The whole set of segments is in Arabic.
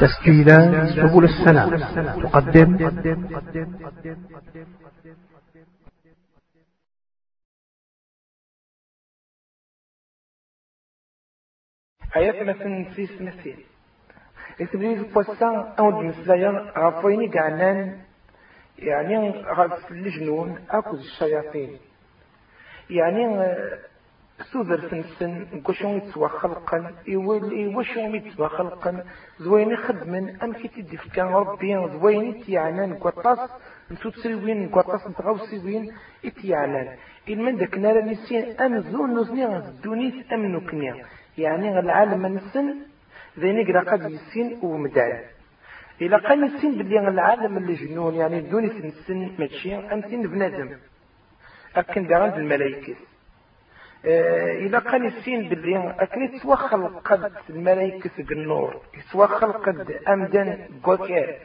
تسجيلات سبل السلام. تقدم. ayat مثلا في سنتين إتبليز بوسان أو المسلايا غفويني قعنان. يعني غف الجنون أكو الشياطين. يعني سوذر سنسن كوشون يتسوى خلقا يوشون يتسوى خلقا زوين خدمن أم كي تدي كان ربي زوين تيعنان قطاس نسو تسوين قطاس نتغوسيوين اتيعنان من داك نارا نسين أم زون نزني دونيت أم نكنيا يعني العالم نسن ذيني قرا قد يسين ومدان إلا قال يسين باللي العالم اللي جنون يعني دوني سنسن ماشي أمسين بنادم أكن داران الملائكة آه، إلا قال يسين باللي أكن يتوخل قد الملائكة النور يتوخل قد أمدان قوكار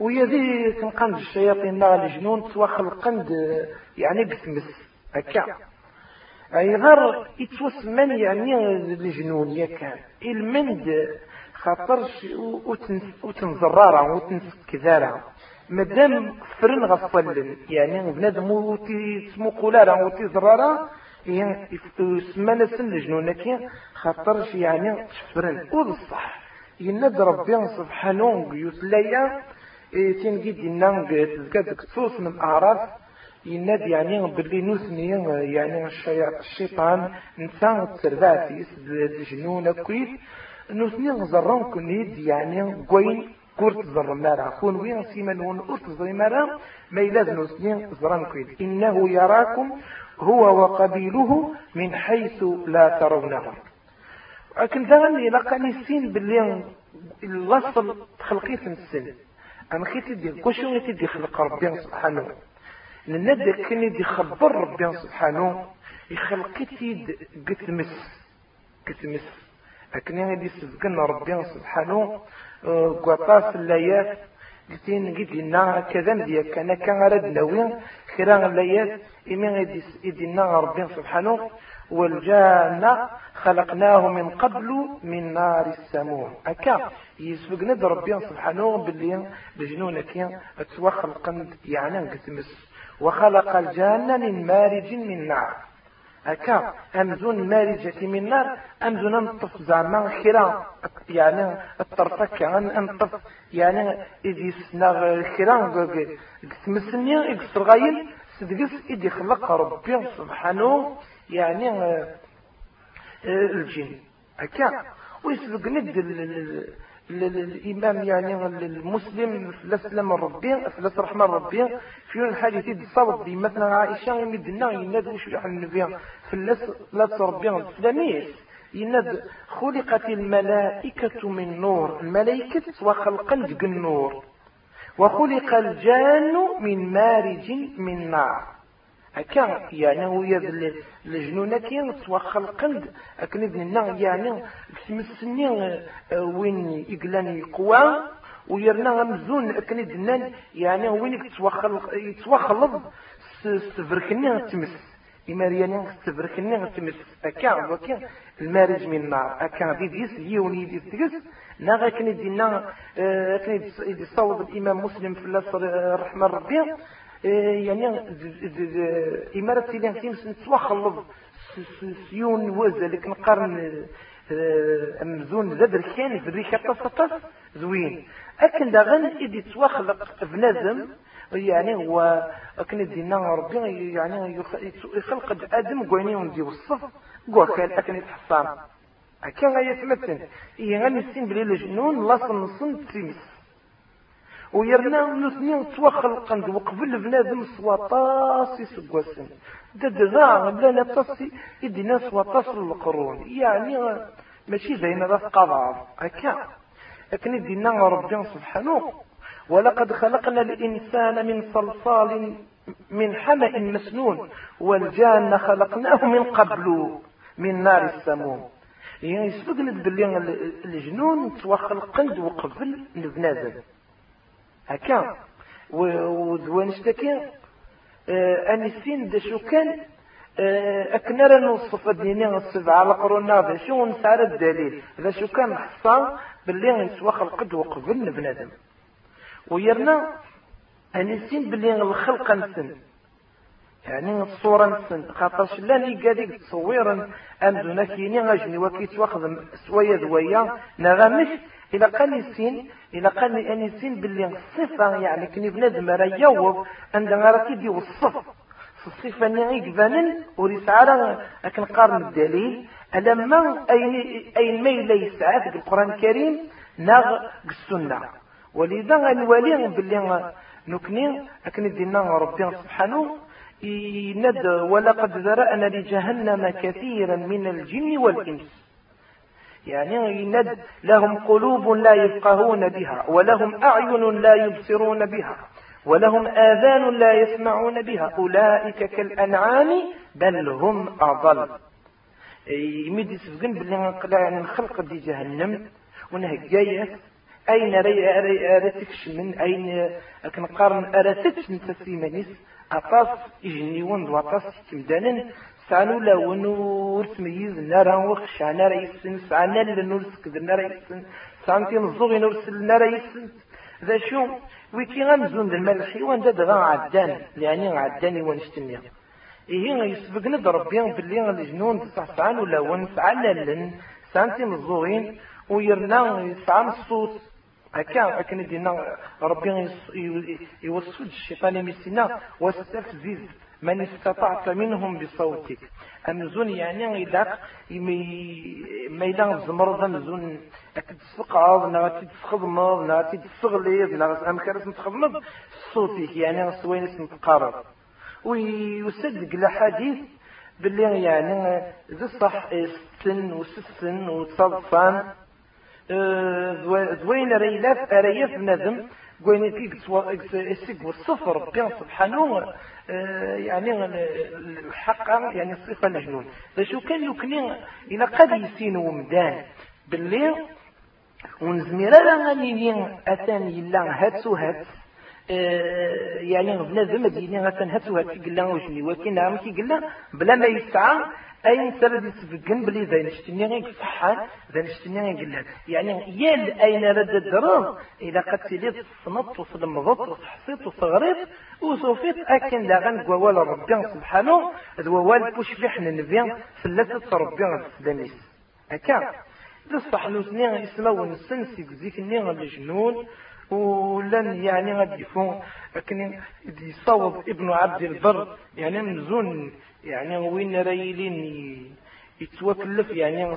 ويا ذي كنقند الشياطين نار الجنون توخل قند يعني بسمس هكا. أي غير يتوسمن يعني الجنون يكان المند خاطرش وتنزرارة وتنسكذارة. مادام فرن غفلن يعني بنادم وتي سمو قولارة وتي زرارة يسمى سن الجنون كي خاطرش يعني تفرن وبصح يناد ربي سبحانه يسليا تنجي دينا تزكى تكسوس من أعراف. يناد يعني باللي نوثني يعني الشيطان. نسان ترباتي الجنون كويس نوثني غزران كنيد يعني قوين كورت زر مارا خون وين سيمن ون أرت زر مارا ما يلازم نوثني زران كويد إنه يراكم هو وقبيله من حيث لا ترونهم لكن دغني لقاني السين باللي الوصل خلقيت السن. أنا خيتي دي كوشو تدي خلق ربي سبحانه. لندى كان يدي خبر ربي سبحانه يخلق تيد قتمس. قتمس. لكن يدي سبقنا ربي سبحانه قطاس اللايات قلتين قد لنا كذا مديا كان كان رد نوي خيران اللايات إمين يدي لنا ربي سبحانه والجنة خلقناه من قبل من نار السموم أكا يسبقنا ربي سبحانه باللي بجنونك تسوى يعني قتمس وخلق الجنة من مارج من نار هكا أمزون مارجة من نار أمزون أنطف زعما خيرا. يعني الطرفة كان أنطف يعني إذا سنا خيرا تمسني إكسر غايل سدقس إذا خلق ربي سبحانه يعني آه، الجن. هكا. ويسبق ند الإمام يعني المسلم فلسلم ربي فلس رحمة ربي في الحديث دي مثلا عائشة يمدنا يناد وش يحن النبي. فلس لا تربي الإسلامية يناد خلقت الملائكة من نور. الملائكة وخلقا النور. وخلق الجان من مارج من نار. هكا يعني هو يد الجنون كي توخى القلب اكن ابننا يعني سمسني آه، وين يقلان يقوى ويرنا مزون اكن ابننا يعني وين يتوخلض استفركني تمس إمارياني استفركني تمس هكا وكا المارج من النار هكا ديس يوني ديس تقس ناغا آه، كان يصوب الإمام مسلم في الله الرحمن ربي إيه، يعني إمارة تيلان تيمس نتوخلض سيون وزا لك نقارن أمزون زاد ركان في الريكة تصطف زوين أكن داغن إدي تواخلق بنادم يعني هو أكن دينا ربي يعني يخلق آدم قويني وندي وصف قوة كان أكن يتحصان أكن غاية إيه غني السين بلي الجنون لاصن نصن تيمس ويرنا نثني توخلقن وقبل بنادم سواطاس يسقوسن ددغا بلا لا تصي يدينا سواطاس القرون يعني ماشي زين راس قضاء. هكا. لكن يدينا ربي سبحانه. ولقد خلقنا الإنسان من صلصال من حمأ مسنون. والجان خلقناه من قبل من نار السموم. يعني يسبقنا باللي الجنون توخلقن وقبل البنادم هكا. ودوان اشتكي آه، أنسين دا شو كان آه، أكنا راه نوصف ديني السبعة القرون هذا. شو نسعر الدليل؟ إذا شو كان حصان باللي يسوى خلقد وقبل بنادم ويرنا أنسين باللي الخلق نسن. يعني الصورة نسن. خاطرش لاني قاديك تصويرا. أمدونا كيني غاجني وكيت واخذ سوية ذويا نغمش إلى قال السين إلى قال أن السين باللي الصفة يعني كني بنادم راه يوض عندما راه تيدي والصف الصفة نعيق فانن وريس على لكن قارن الدليل ألما أين أين ما يسعى في القرآن الكريم ناغ السنة. ولذا غنولي باللي نكني لكن دينا ربي سبحانه يند ولقد ذرأنا لجهنم كثيرا من الجن والإنس. يعني يند لهم قلوب لا يفقهون بها ولهم أعين لا يبصرون بها ولهم آذان لا يسمعون بها. أولئك كالأنعام بل هم أضل. يمد يسفقن بالله يعني نخلق دي جهنم ونهجاية أين أرى من أين؟ كنقارن أرى تكشن تسيمانيس أطاس إجنيون وأطاس تمدانن سعنو لون ورسميز نارا وخشع نارا يسن سعنا لنرسك نارا يسن سعنتي نزوغي نرسل نارا يسن ذا شو؟ ويكي غمزون الملح وان داد غا عدان يعني عداني ونشتني إيه يسبق ربي باللي الجنون تصحصعان ولا ون سعنا سعنتي نزوغين ويرنا يسعى الصوت. هكا أكن دينا ربي يوصد الشيطان مسنا واستفزز من استطعت منهم بصوتك. أمزون يعني إذا ما إذا زمرض أمزون تسقعض نا تتخضمض نا تتسغليض نا أمكارس نتخضمض. صوتك يعني سوين نتقارب ويصدق الأحاديث باللي يعني ذي الصح ستن وسسن وتصدفان زوين ريلاف ريف بنادم. قوين كيك والصفر ربي سبحانه آه، يعني الحق يعني الصفة الجنون فشو كان يكني إلى قد يسين ومدان. باللي ونزمير غني أتاني يلا هاتسو هات آه، يعني بنادم ديني غتن هاتسو هات كي قلنا وجني ولكن نعم كي قلنا بلا ما يسعى أين سرد يسبقن بلي ذا نشتني غير صحان ذا نشتني غير قلنا يعني يال أين رد الدرام إذا قد تليت صنط وصلمضت وصحصيت وصغريت وصوفيت أكن لا غن قوال ربي سبحانه الوال بوش فيحنا نبيان ثلاثة ربي السلاميس أكا. لصح نوثني إسمه ونسنسي زيك النيغ الجنون ولن يعني غادي يفون لكن يصوب ابن عبد البر يعني نزون يعني وين رايلين يتوكلف يعني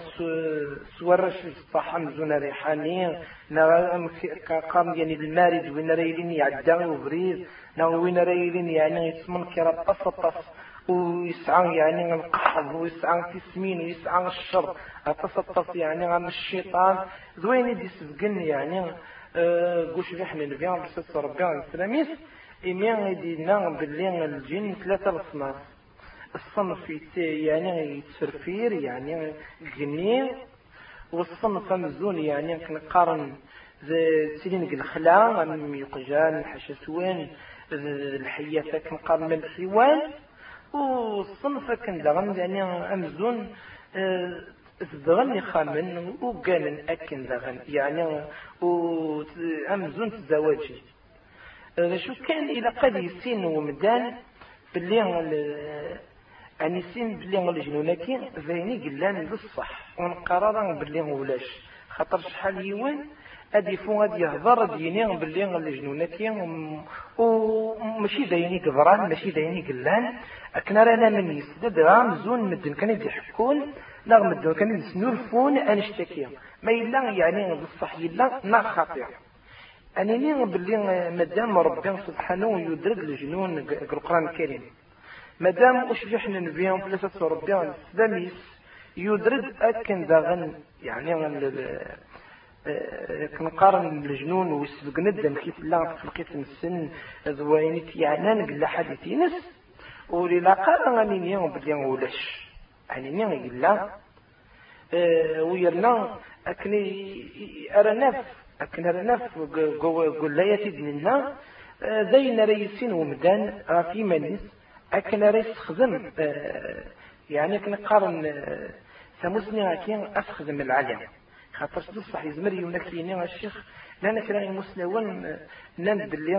سورش الصحة مزون ريحاني. قام يعني المارد وين رايلين يعدى وبريد وين رايلين يعني يسمن كرا قصطس ويسعى يعني القحض ويسعى تسمين ويسعى الشر. أتصطف يعني عن الشيطان. ذوين يدي يعني. قوش ريحنا نبيان بسط ربي السلاميس إميان يدينا باللي الجن ثلاثة الأصناف الصنف يعني يتفرفير يعني جني والصنف مزون يعني كنقارن سيدين الخلا من يقجان الحشسوان الحياة كنقارن الحيوان والصنف كان دغن يعني أمزون تدغن خامن وقال أكن دغن يعني وأمزون تزواجي شو كان إلى قد يسين ومدان باللي أني سين بلي الجنوناكي ذيني قلان للصح. ونقرر بلي ولاش. خاطر شحال يوان أدي فو ادي يهضر ديني بلي الجنوناكي وماشي دايني قدران ماشي دايني قلان. اكنا رانا من يسدد رام زون مدن. كان يضحكون لا مدن كان يسنورفون انشتكي ما يلا يعني بالصح يلا نا خاطئ أنني بلي مادام ربي سبحانه يدرك الجنون القرآن الكريم. مادام أشبح نبيهم ثلاثة ربي السلاميس يدرد أكن داغن يعني آه، كنقارن الجنون ويسبق ندم كيف لا في القيت السن ذوينيت يعني نقل حديثي نس ولي لا قارن غني نيهم بلي ولاش. نيهم قلا آه، ويرنا أكني أرى نف أكن قول لا يتد منا داين ريسين ومدان في منيس أكن ريس خدم يعني كنقارن ثموسني أكين أسخدم العلم خاطر بصح يزمر يونكيني الشيخ. لأن كرا المسلمون نان بلي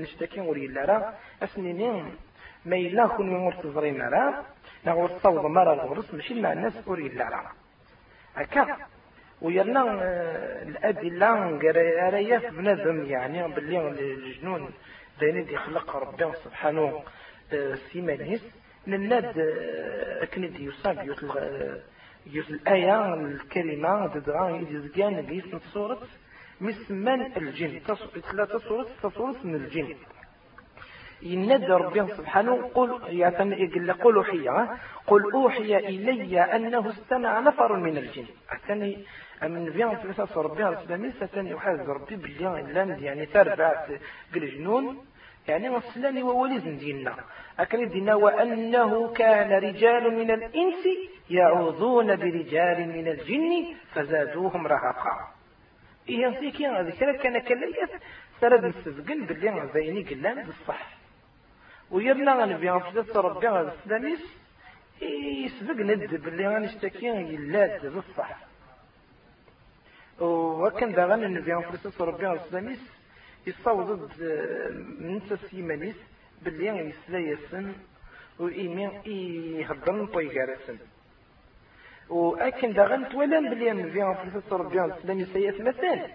نشتكي وري لا راه. أسنينين ما إلا كون مرتزرين راه. نغور صوض مرة الغرس ماشي مع الناس وري لا راه. هكا. ويرنا الأدلة رايا بنادم يعني باللي الجنون داين يخلق ربي سبحانه سيمانيس. نناد أكند يصاب يوت الآية الكلمة ددغا يدزقان قيس صورة مسمان الجن ثلاثة صورة من الجن. ينادى ربي سبحانه قل يقول قل أوحي قل أوحي إلي أنه استمع نفر من الجن. أتاني من فيان ثلاثة ربي الإسلامي ستاني يحاز ربي باللي لاند يعني تربع الجنون يعني وصلاني ووليز ديننا. أكن دينا وأنه كان رجال من الإنس يعوذون برجال من الجن فزادوهم رهقا. إيه نسيكي ذكرى كان كليت سرد نستزقن باللي زيني قلان بالصح. ويرنا غنبي غنفدت ربي غنسلاميس يسبق ند باللي غنشتكي يلاد بالصح وكان دا غنبي غنفدت ربي غنسلاميس يصوض من سيمانيس باللي يسلا يسن وإيمين يهضر طيقارسن وأكن دا باللي نبي غنفدت ربي غنسلاميس سيئة مثال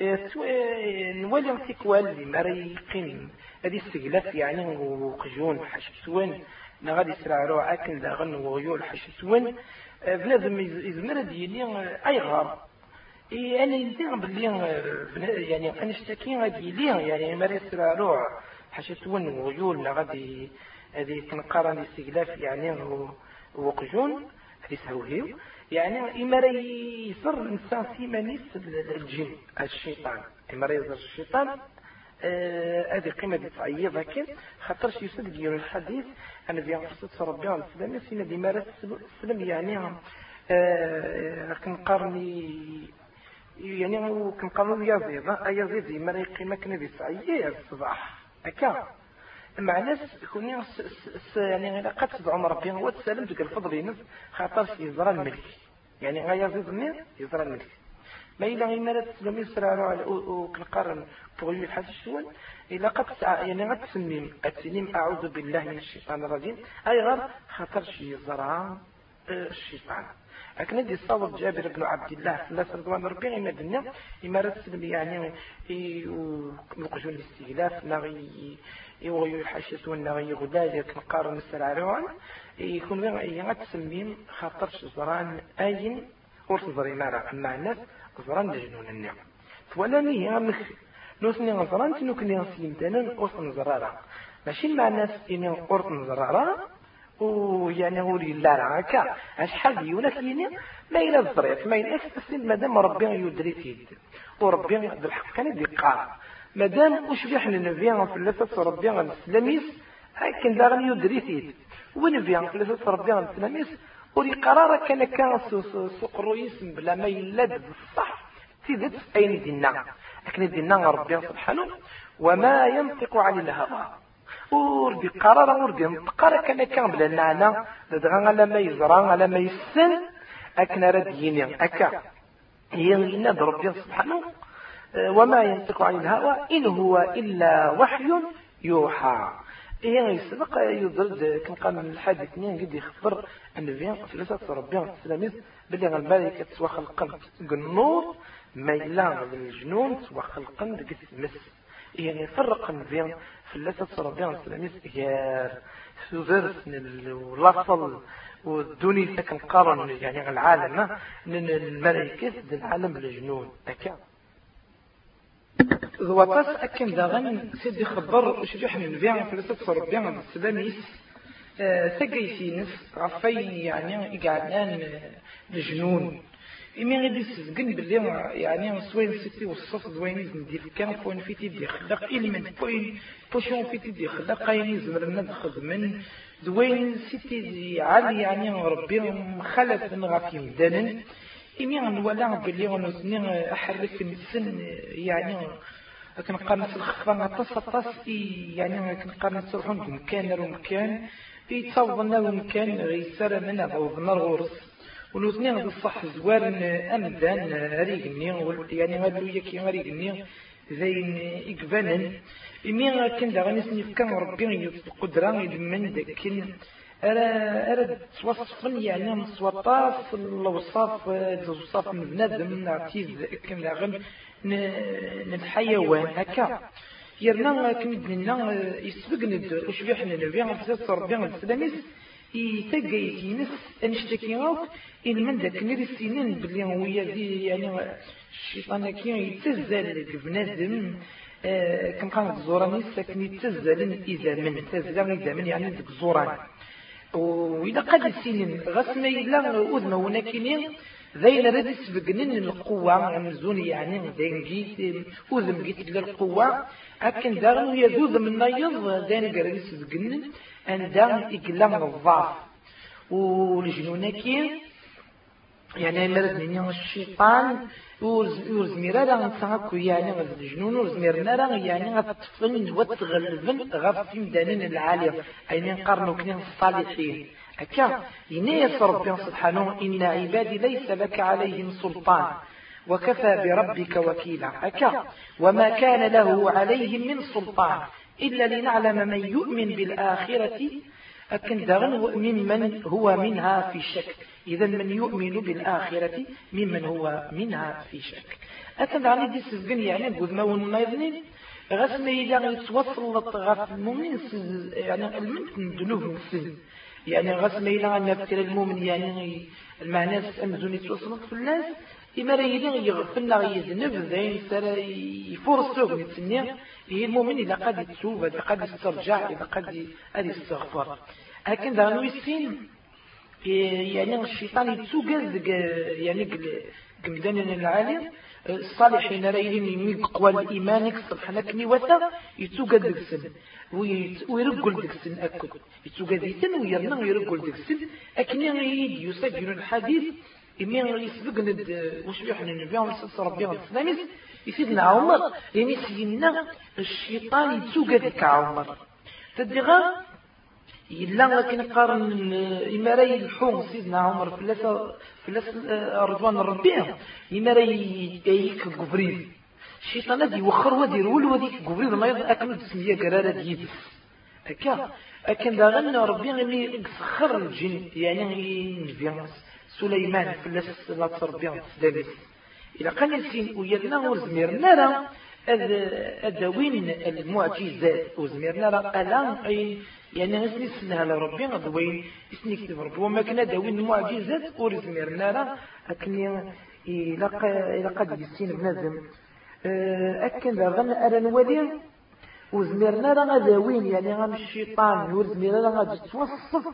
نولي تيكوال اللي هذه السجلات يعني وقجون حشتوان نغادي يسرع روح أكن داغن وغيول حشتوان بنادم يزمر ديالي أي غار. إيه أنا يزيغ باللي يعني أنا اشتكي غادي لي يعني مري يسرع روح حشتوان وغيول غادي هذه كنقارن الاستغلاف يعني وقجون. هذه سهوهيو. يعني إما يصر الإنسان سيمانيس الجن الشيطان. إما يصر الشيطان هذه آه قيمة تعيض لكن خاطرش يسد ديال الحديث. أنا في قصة ربي عليه السلام سينا دي مارس السلام يعني آه كنقارني يعني كنقارنو يزيد يزيد ديما قيمة كنا بيسعيد الصباح هكا مع ناس يكون يعني قد تدعو ربي هو تسلم تلك الفضل ينس خاطرش يزرى الملك. يعني غا يزيد مني يزرى الملك. ما إلا غير مرات لم يسرع على وكنقارن بغيو الحاج الشوال إلا قد يعني غد تسميم التنيم أعوذ بالله من الشيطان الرجيم. أي غير خاطر شي زرع الشيطان. لكن هذه الصور جابر بن عبد الله ثلاثة رضوان ربي غير مدنيا إما يعني يوقجون الاستغلاف نغي الحشيس والنغي غداجة كنقارن السرع روان يكون غير تسميم خاطر زران أين ورس زرينارا أما الناس زران لجنون النعم. فولاني هي مخ نوسني غزران تنو كني غسيم تنن أوصن زرارا ماشي مع الناس إني أورطن زرارا ويعني هو لا راكا أشحال ديونا كيني؟ ما إلى الزريت ما إلى تسلم مادام ربي يدري تيد وربي بالحق كان يدقى مادام لنبيا في اللفة ربي الإسلاميس هكذا داغن يدري تيد ونبيا في اللفة ربي الإسلاميس وري قرار كان كان سوق الرئيس بلا ما يلد بالصح تيدت أين دينا لكن دينا ربي سبحانه وما ينطق عن الهوى. ور بقرار ور بنطقر كان كان بلا نعنا دغا على ما يزرع على ما يسن أكنا رديني أكا. يغينا ربي سبحانه وما ينطق عن الهوى إن هو إلا وحي يوحى. إيه يسبق يضرد كم قال من الحادث اثنين قد يخبر أن فيان ثلاثة ربي التلاميذ بلي الملائكة تسوى خلقا النور ما يلا الجنون تسوى خلقا قد مس يعني فرق فيان ثلاثة ربي التلاميذ يا سوزرس واللفظ والدوني سكن قارن يعني العالم من الملائكة العالم الجنون. أكا ضوطاس أكن داغن سيدي خبر شجح من بيع فلسفة ربيع السلاميس سجي سينس غفي يعني إقعدان الجنون إمي غادي سزقن باللي يعني سوين سيتي وصف دوين ندير كان فوين في تيدي خلق إلمن فوين بوشون في تيدي خلق قايني زمرنا نخدمن دوين سيتي عالي يعني ربي مخلف من غفي مدانن إمي غنولا باللي غنوزني أحرك السن يعني كنقارن في الخفة طاس طاس يعني كنقارن تروحون مكان ومكان يتصوضنا ومكان يسار من عوضنا الغرس. ونوثني غد الصح زوار أمدان ريقني يعني غادلو يكي ريقني زين إقبانا إمي كان داغا نسني كان ربي القدرة يدمن داكن أرى أرى توصفن يعني مصوطاف الوصاف الوصاف من بنادم نعتيز كان داغن. الحيوان هكا. يرنا كمدنا يسبق ند وش بيحنا نبيع فساد ربي السلاميس يتقى يتينس انشتكي غوك إن من ذاك نري السنين بلي هو يدي يعني الشيطان كي يتزال بنادم آه كم قال الزوراني ساكن يتزال إذا من تزال إذا من يعني ذاك الزوران وإذا قد السنين غس ما يلا أذن ونكينين ذين رد سبقنن القوة مزون يعني ذين جيت أذن جيت للقوة. أكن داغن يذوذ من نيض ذين قرد سبقنن أن داغن إقلام الضعف والجنونكي يعني مرد من الشيطان ورزمير راه نتعكو يعني غد الجنون ورزميرنا راه يعني غتفن وتغلبن غف في مدانين العالية. أين نقارنو كنين الصالحين. هكا ينيس ربي سبحانه. إن عبادي ليس لك عليهم سلطان. وكفى بربك وكيلا. هكا وما كان له عليهم من سلطان. إلا لنعلم من يؤمن بالآخرة. أكن دغن ممن هو منها في شك. إذا من يؤمن بالآخرة ممن هو منها في شك. أكن دغن دي سزقن يعني قد ما ونماذنين غسل إذا يتوصل غف المؤمن يعني المنت ذنوب مسلم يعني غسل إذا نفتر المؤمن يعني المعنى أمزون يتوصل في الناس إما راه يدين يغفلنا يذنب ذين سر يفور السوق نتسنى هي المؤمن إذا قد يتوب إذا قد يسترجع إذا قد يستغفر. لكن ذا نويسين يعني الشيطان يتسوق يعني قمدان العالم. الصالحين رايين يقوى الإيمان يكسر حنكني وثا يتوقع دكسن. ويرقل دكسن أكد يتوقع ديتن ويرنا ويرقل دكسن. أكني يد يسجل الحديث إمين يسبق ند وش بيحنا نبيهم سلسة ربيهم السلاميس يسيدنا عمر. يعني سيدنا الشيطان يتوقع دك عمر تدغى إلا كي نقارن إماري الحوم سيدنا عمر فلاس فلاس رضوان الربيع إماري يك قبريل. الشيطان هذي وخر ودي رول وديك قبريل ما يضل أكل تسمية قرارة ديدس هكا أكن دا غنى ربي غني سخر الجن يعني نبي سليمان فلاس لا تربيع تسدالس إلا كان يسين ويدنا ورزمير نرى أدوين المعجزات. وزميرنا راه ألا يعني غسني سنها لربي غدوين إسني كتب ربي. وما كنا داوين المعجزات ورزميرنا راه أكني إلا قد يسين بنادم. أكن ذا غن أرى نولي وزميرنا راه غداوين يعني غن الشيطان. وزميرنا راه غادي توصف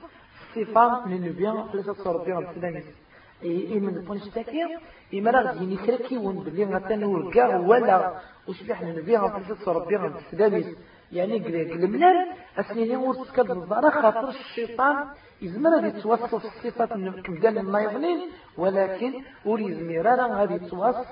من النبي ثلاثة ربي غد إيمن بونشتاكي إما راه ديني كركيون بلي غاتا نوركا ولا. وشبح نبي غنفلسس ربي غنفسداميس يعني قلملال أسنيني ورسكاد الضارة خاطر الشيطان يزمر غادي توصف الصفات كمدان النايضنين ولكن وريزمير راه غادي يتوصف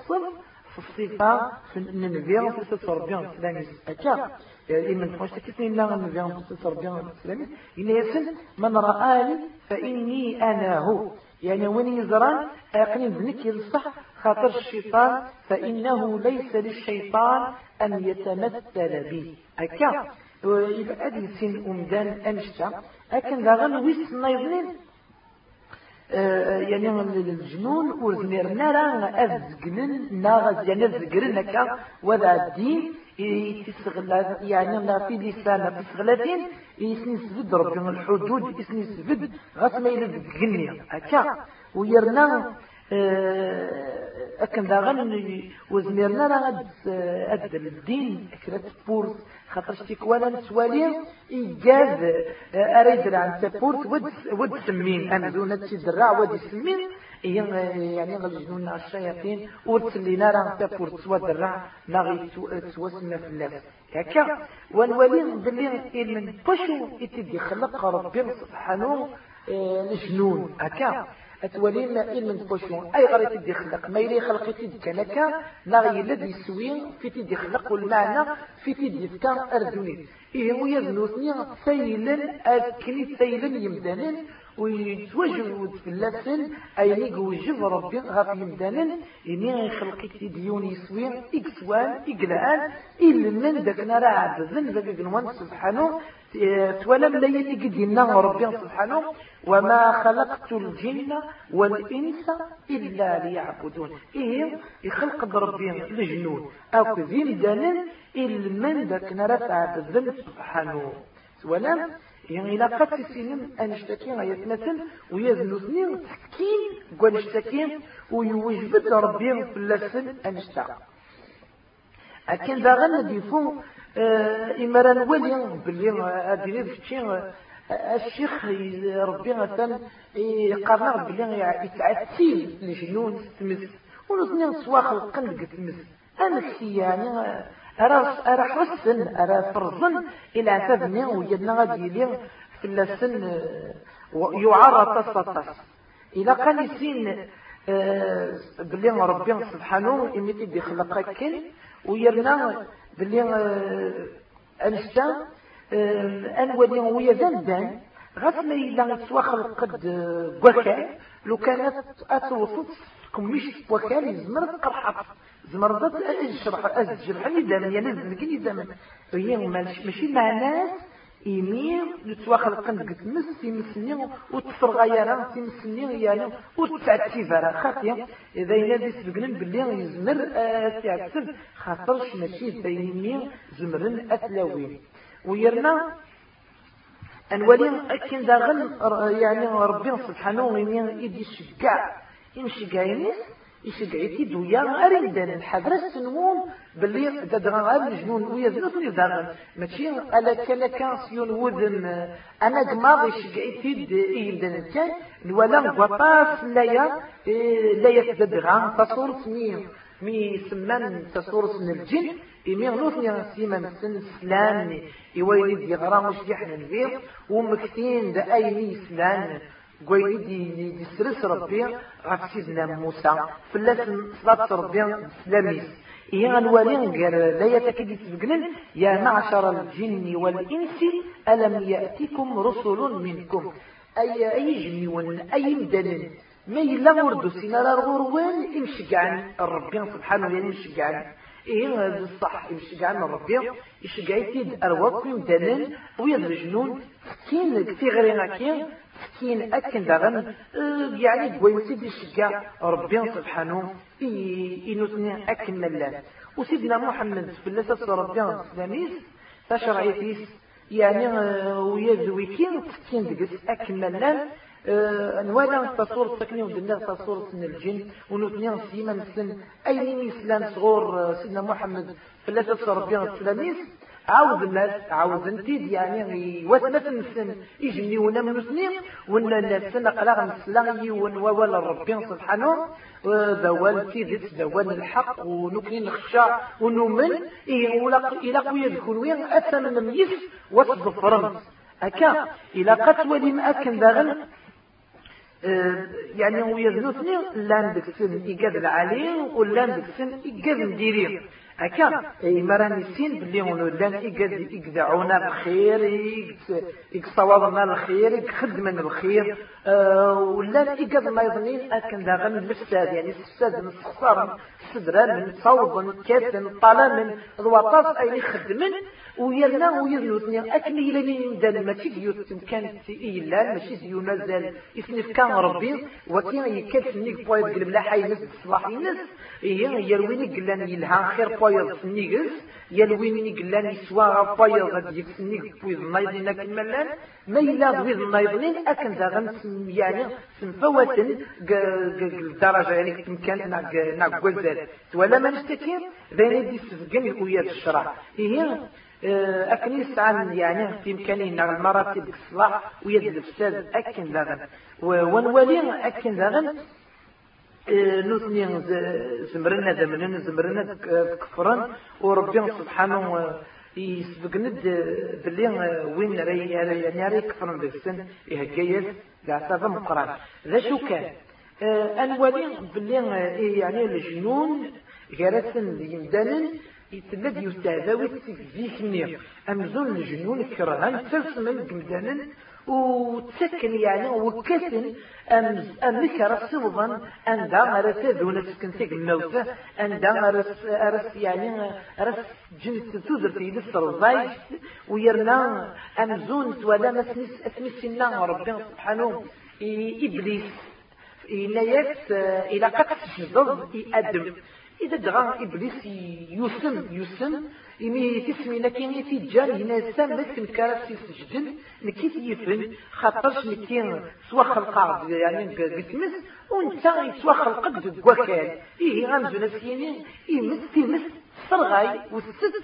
في الصفة في النبي غنفلسس ربي غنفسداميس أكا؟ إمن بونشتاكي سنين لا غنبي غنفلسس ربي غنفسداميس إن يسن من رآني فإني أنا هو. يعني وين يزران أقنين بنك يلصح خاطر الشيطان فإنه ليس للشيطان أن يتمثل به. أكا أدي سن أمدان أمشتا أكن ذا غن ويس نايضنين. يعني الجنون ورزنير نارا أزقنن ناغز يعني أزقرن أكا وذا الدين يعني لا في لسان في سغلتين يسني سبد ربي الحدود يسني سبد غاس ما جنيا هكا ويرنا أكن داغن وزميرنا راه أد الدين كرات بورس خاطر شتيك ولا نسوالي إيجاز أريد عن تبورس ود سمين. أمزونة تدرع ود سمين يعني غلجنون الشياطين ورسلينا راه تبورس ودرع ناغي توسنا في اللفظ هكا ونولي بلي من بشو يتدي خلق ربي سبحانه الجنون هكا. أتولي ما إل من بوشون أي غير تدي خلق. ما يلي خلق تدي كنكا لا الذي يسوي في تدي خلق والمعنى في تدي فكا أردوني إيه هو يزنوثني سيلا أكني سيلا يمدانين ويتوجد في اللسن أي يوجب ربي غاف يمدانن إني خلقك ديون يسوي إكسوان إقلعان إلا من ذاك نرى ذاك جنوان سبحانه. تولم لا يتقدنا ربي سبحانه وما خلقت الجن والإنس إلا ليعبدون. إيه يخلق بربي الجنود أو كذين دانن إلا من ذاك نرى عبدن سبحانه. ولم يعني إلا قد تسينم أن اشتكي يتمثل ويزنو سنين تحكين قول اشتكي ويوجبت ربي في اللسن أن اشتكي أكن ذا غنى ديفو آه إمران ولي باللي أدري بشتي الشيخ ربي مثلا قرر باللي يتعتيل لجنون تمس. ونصني سواخ القلب تمس. أنا يعني أرى أرى حسن أرى فرزن إلى عتبني وجدنا غادي في اللسن يعرى تصطس إلى قال سين بلي ربي سبحانه إمتي دي خلق كل ويرنا بلي أنشتا أنولي ويا ذنبان غاس ما إلا يتسوى خلق قد بوكا لو كانت أتوسط كميش بوكا يزمر قرحط زمرضت الشرح الجرح اللي دام يا نزل كي دام هي ماشي معناه إيمي نتواخل قند قلت مس تيمسني وتفرغ يانا تيمسني يعني وتعتي فرا خاطيا إذا ينادي سبقنا باللي يزمر تعتب خاطرش ماشي بيني زمرن أتلاوين ويرنا أنولي أكن داغن يعني ربي سبحانه يدي الشقاع يمشي قاينيس يشجعتي دويا أريدان الحذر السنوم باللي دادغا غير الجنون ويا زنوثني داغن ماشي؟ ألا كان كان سيون وذن أنا قماض يشجعتي إيدان الكان ولا غطاس لايا لايا تدغا تصور سنين مي سمان تصور سن الجن إمي غلوثني سيما سن سلان يويلي دي غرام وش يحنا البيض ومكتين دا أي مي سلان قوي دي دي سرس ربي غف سيدنا موسى. فلاس صلاة ربي سلاميس. إيه غنوالي غير لا يتكدي تسبقنن يا معشر الجن والإنس ألم يأتكم رسل منكم؟ أي أي جنيون أي مدنن ما يلا وردو سينا الغروان يمشقعن الربي سبحانه يعني يمشقعن إيه هذا الصح يمشقعن الربي يشقعيتي أرواق يمدنن ويضرجنون سكين في غير كين أكن دغن يعني قوي سيدي الشقاع ربي سبحانه إنوتني أكن ملان وسيدنا محمد في اللسة ربي الإسلاميس تشرعيتيس يعني ويذوي كين سكين دقس أكن ملان نوالا تصور السكني ودنا تصور سن الجن ونوتني سيما مثل أي إسلام صغور سيدنا محمد في اللسة ربي الإسلاميس. عاود الناس عاود انتيد يعني وثبت نسن يجني ونا من سنين ونا نسن قلاغ نسلاغي ونوال ربي سبحانه. ذوال تيدت ذوال الحق ونكني نخشى ونؤمن. إيه ولا إلى قوية ذكون وين أثمن ميس وصدفرن أكا إلى قتولي مأكن ذاغن يعني هو يذنوثني لأن دكسن إيقاد العالي ولان دكسن إيقاد مديرين هكا أي مراني سين بلي هونو لأن يقدعونا الخير يقصوضنا الخير يخدمنا الخير. ولان يقد ما يظنين أكن داغن الفساد يعني الفساد نستخسر صدرا من صوب كاتن طلا من الوطاس اي يخدمن ويرنا ويرنوتني يلاني دان ما تيجيوت كانت ايلا ماشي ديونا زال يسنف كان ربي وكان يكاد نيك بويد قلب لا حي نس صلاح الناس هي يرويني قلان يلها خير بويض سنيقز يلويني قلان يسوا بويض غادي يكسنيق بويض نايضين كمالان ما إلا بويض نايضين أكن ذا غن يعني سنفوتن الدرجة يعني كان ناق وزال ولا ما نشتكي ذا دي سفقن ويا الشرع. هي أكنيس عن يعني في إمكاننا المراتب الصلاح ويد الفساد أكن ذا ونولي أكن ذا نوثني زمرنا زمرنا زمرنا كفرا وربي سبحانه يسبقند باللي وين راي يعني راي كفرا بالسن يهجيز قاعد مقران ذا شو كان؟ آه، انوالي باللي آه، يعني الجنون جالسن يمدانن يتلد يستهداوي ذيك النير. امزون الجنون كرهان ترسمن جمدانن وتسكن يعني وكسن أم أمك رس أن دا رس ذون تسكن الموتى أن دا رس يعني رس جنس تودر في لسر الضايج ويرنا أمزون ولا مسنس أسمسنا ربنا سبحانه إبليس. إلا يس إلى قد تشدد يأدم إذا دغا إبليس يسم يسم. إمي تسمي نكي تيجان هنا سام لك نكارا سجدن. نكي تيفن خاطرش نكي سوا خلقا يعني قسمس وانتا سوا خلقك دكوكال إيه غامزو نسيني. إيه تيمس صرغاي والست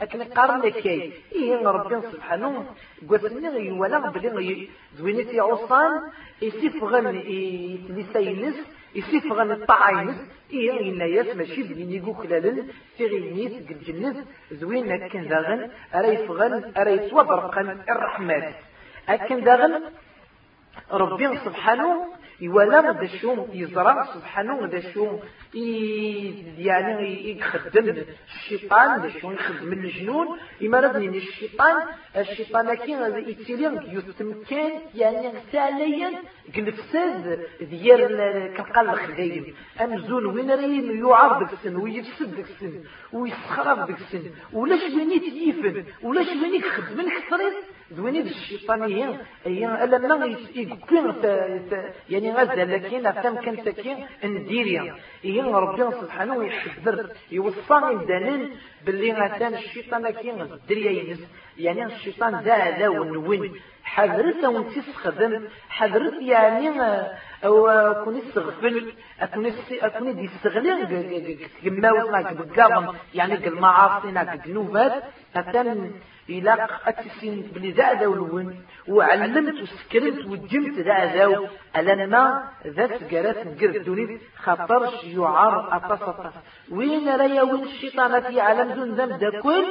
أكن قارن كاي إيه ربي سبحانه. قوسنا يولا بلي زوينتي عصان. يسيفغن يتلسينس يسيفغن الطعاينس إيه إنا ياس ماشي بلي نيقو خلالن. في غينيس قد جنس زوين أكن داغن. أرا يفغن أرا يتوبرقن الرحمن. أكن داغن. ربي سبحانه. يولا دا يزرع سبحانه دا يعني يخدم الشيطان دا يخدم الجنون إما ربني الشيطان الشيطان كي يتسيلي يستمكن يعني ساليا قلفساد ديال كنقال الخدايم أمزون وين راين يعرض ديك السن ويفسد ديك السن ويسخرف ديك السن ولاش وين يتيفن ولاش وين يخدم الكثريت دويني الشيطانيين أي لما يكون يعني غزة لكن أفهم كان سكين نديريا إيه ربنا سبحانه يحذر يوصاني دانين باللي غتان الشيطان كين الدريا ينس. يعني الشيطان ذا ذا ونوين. حذرت وانت تستخدم حذرت يعني أو كوني استغفل اكوني اكوني دي استغلال كما وصلك بالقاضم يعني المعاصي ناك الذنوبات اتن إلا أتسين بلي ذا ولون وعلمت وسكرت وجمت ذا ذاو ألما ذا سقرات نقر دوني خطرش يعار أتصطف وين ريا وين الشيطان في عالم دون ذنب دا كل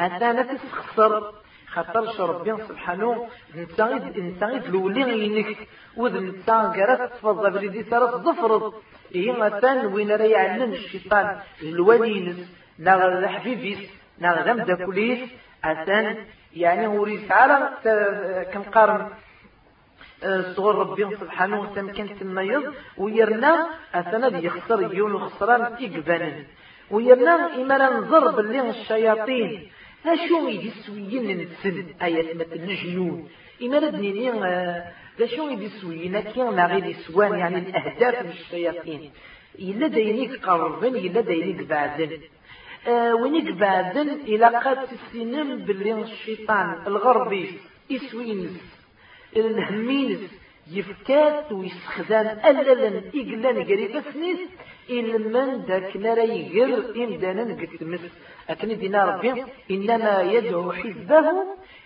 أنا تسخسر خطرش ربي سبحانه نتاغيد نتاغيد لولين ينك وذ نتا قرات تفضل بريدي سارة ظفرض إيه مثلا وين ريا علم الشيطان؟ الولينس. نغ ذنب دا كليس أثان يعني هو رسالة كنقارن. صغر ربي سبحانه وتعالى كان تميز ويرنا أثنا يخسر يون الخسران إقبانا ويرنا إما ننظر باللي الشياطين. أشو يدي سويين نتسن آيات مثل الجنون إما ردنيني لاشو يدي سويين كيان غير سوان يعني الأهداف من الشياطين. إلا داينيك قربن إلا داينيك بعدن آه ونيك بعدن إلى قد السنم باللي الشيطان الغربي يسوينس الهمينس يفكات ويسخدان. أللا إقلان قريبا سنيس إلمن داك نرى يقر إمدانا قتمس أكن دينا ربي إنما يدعو حزبه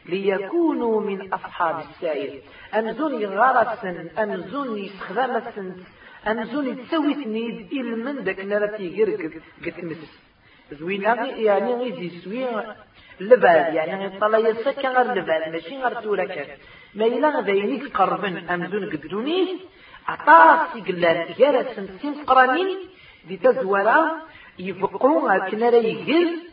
ليكونوا من أصحاب السائر أمزون يغارسن أمزون يسخدامسن أمزون يتسوي تنيد إلمن داك نرى تيقر قتمس زوينة يعني غيدي سوي لبال يعني طلع يسكن غير لبال ماشي غير كان. ما إلا ذينيك قربن أمزون قدونيس عطاس يقلان غير سنتين قرانين دي تزورا يفقون هكنا يقل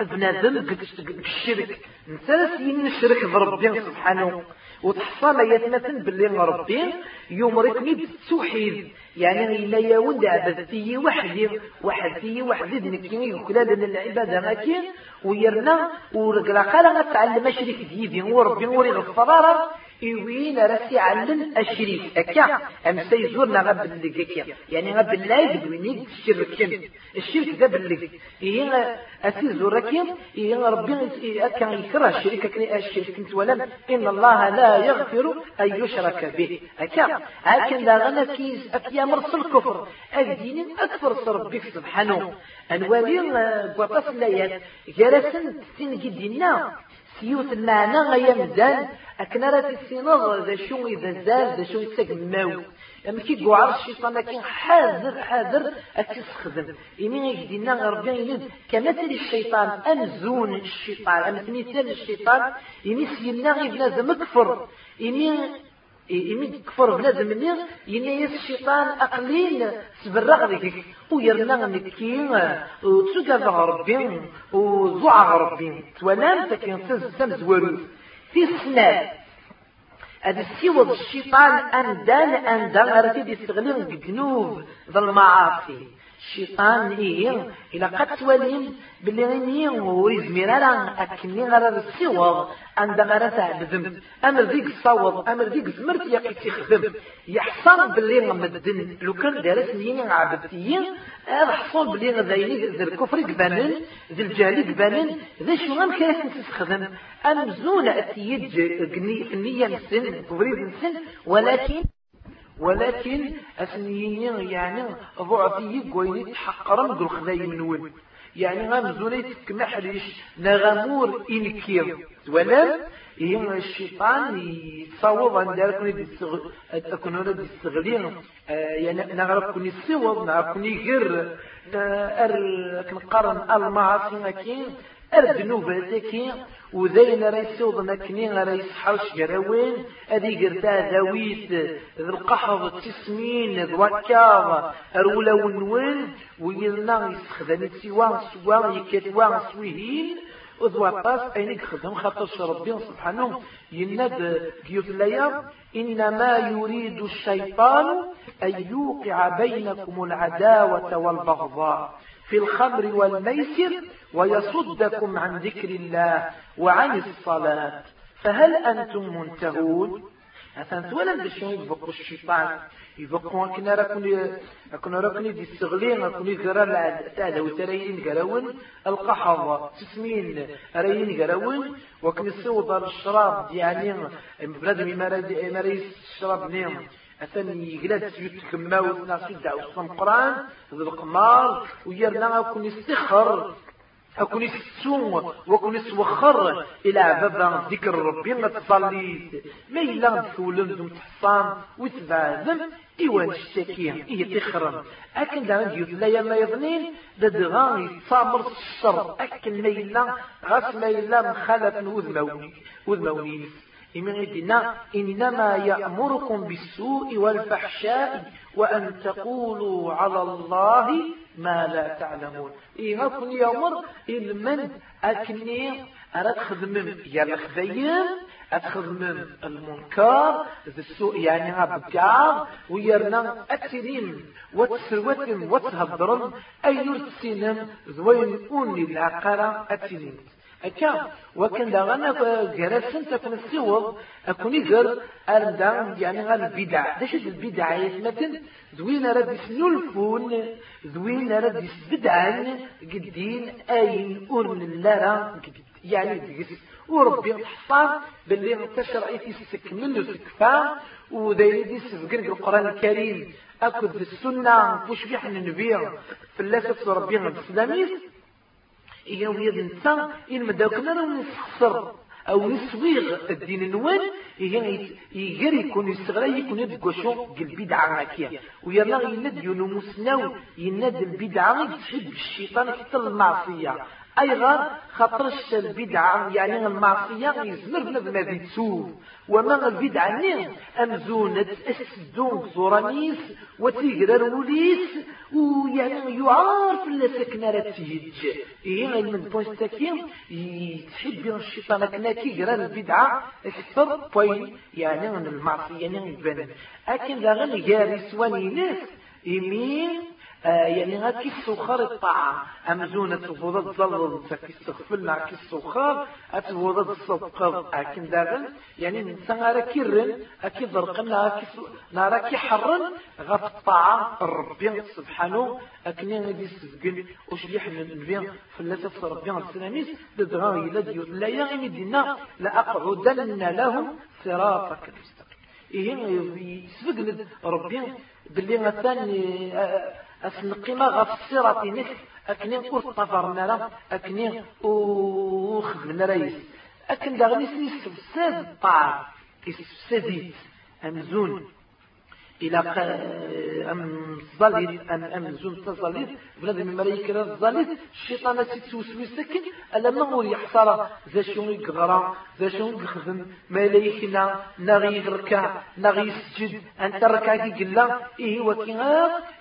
بنادم قد الشرك. نساس ينشرك بربي سبحانه. وتحصل يتمثل باللي ربي يمركني بالتوحيد يعني إلا يود عبدتي وحدي وحدي وحدي نكيني وكلا لنا العبادة ما كين ويرنا ورقلا قال تعلم شريك ديدي. وربي وري غفرارا إيوين راسي علن الشريك أكا أم سيزورنا غب اللقيا يعني غب الله يدويني الشرك الشرك ذا باللق إيه أسي زورك إيه ربي أكا يكره الشريك أكني الشرك انت ولم. إن الله لا يغفر أن يشرك به. أكا لكن لا غنى كيس أكيا مرسل الكفر. أدين أكفر ربك سبحانه. أنوالي قوطاس الليات جرسن تسين جدينا سيوت المعنى غيا مزال أكنا راه تسينض ذا شو إذا زال ذا شو يتساق الماوي أما كي قوار الشيطان لكن حاذر حاذر أتسخدم إني يجدينا ربي يلد كمثل الشيطان أمزون الشيطان. أمثل الشيطان إني سينا غير لازم أكفر إني إيمين كفر بنادم مني ينيس الشيطان أقلين تبرغ ذيك ويرنا نكين وتسوكا ربي وزوع ربي تولان تكين تزم زوارو في السنة. هذا السيوض الشيطان أندان أندان أرتي يستغلين بجنوب ذا المعاصي الشيطان إيه إلا قد تولين باللي غني ويزمير على أكني غير الصواب. عند غير تعبدم أمر ذيك الصواب أمر ذيك زمرت يقي تخدم يحصل باللي غمدن. لو كان دارس نيني عبدتيين هذا حصل باللي غذايني ذي الكفر قبانن. ذي الجهل قبانن. ذي شو غام كيف تستخدم؟ أمزونة أتيج نية نسن. تبريد نسن. ولكن ولكن أثنيين يعني ضعفي قويني تحقرم قل من وين يعني غامزوني كمحريش نغامور إنكير. ولا إيه الشيطان يتصوب عند ذلك أكون رد يستغلين يعني نعرف كوني الصوب نعرف كوني غير. أر كنقارن المعاصي كين الذنوب هذاك وذين راه يسوض مكنين راه يصحوش جراوين هذي قرتا ذويت ذو القحض تسمين ذو الكاظ رولا ونوين ويلنا يستخدم سوا سوا يكتوا سويهين. وذو الطاس أين يخدم خاطر ربي سبحانه يناد قيوت الليا إنما يريد الشيطان أن يوقع بينكم العداوة والبغضاء. في الخمر والميسر ويصدكم عن ذكر الله وعن الصلاة. فهل أنتم منتهون؟ أثنت ولا بشون يبقوا الشيطان يبقوا كنا ركني كنا ركني دي السغلين كنا قرا تادا وترين قراون القحض تسمين رين قراون وكن السود الشراب يعني بلاد ما ريس الشراب نيم. أثني يقلد سيوت كماوت ناس يدعو القرآن ذو القمار ويرنا كن يستخر أكون يسوم وكون يسوخر إلى بابا ذكر ربي ما تصلي ما إلا تولم ذم تحصان وتبعزم إيوان الشاكية إيه تخرم. أكن دعنا ديوت لا يما يظنين ددغا يتصامر الشر. أكن ما إلا غاس ما إلا مخالف وذموني وذموني إمغدنا إنما يأمركم بالسوء والفحشاء وأن تقولوا على الله ما لا تعلمون. إيه أكن يأمر المن أكني أراد خدمم يا الخذيم أتخدمم المنكر ذي السوء يعني هبكار ويرنا أترين وتسروتم وتهضرم أي يرسينم ذوين أوني العقارة أترين أكا وكان داغنا جرسن تكون السوق أكون يقر أرمدا يعني غير البدع. داش البدع يثمتن ذوين رد يسنلفون ذوين رد يسبدعن قدين أين أرن اللارا يعني دقس وربي الحصان باللي انتشر ايتي سكمل وسكفا ودايدي سفقن القرآن الكريم. أكد في السنة وش بيحن النبي في اللاسة ربي الإسلامي إيه ويد نتا إن مداوكنا راه نسخسر أو نسويغ الدين النوان يجري يكون يستغل يكون يدقشو البدعة هكيا ويلا يند يونو مسناو يند البدعة تحب الشيطان حتى المعصية. أيضا خطرش البدعة يعني المعصية يزمر بنادم هذه تسوف وما البدعة نين أمزونة السدون زورانيس وتيقرر وليس ويعني يعرف لا سكنة تيج إيه من بوين تاكين تحب الشيطان كنا كيقرا البدعة أكثر بوين يعني من المعصية يعني يبان لكن لا غير جاري سواني ناس يمين آه يعني هاكي السخار الطاعة أمزونة تفوضة تظلل تاكي استغفلنا كي السخار أتفوضة الصدقة أكين داغن يعني نسان راكي رن أكي ضرقنا أكي ناراكي حرن غف الطاعة الربي سبحانه. أكني غادي سبقن وش يحمل النبي فلاتة ربي السلاميس لدغاوي لديو لا يغني دينا لأقعدن لهم صراطك المستقيم. إيه يسبق ربي. باللي مثلا أسنقيمة غف الصراط نك أكني أطفرنا لا أكني أخذنا رئيس أكن داغني سيستفساد طاعة يستفسديت أمزون. إلى أم الظليل أن أمزون تظليل بنادم ما يكرا الظليل الشيطان تتوسوي سكن ألا ما هو يحصر ذا شنو يقرأ؟ ذا شنو يخدم؟ ما ليكنا نغي يركع نغي يسجد أنت ركع كي قلا إيه وكي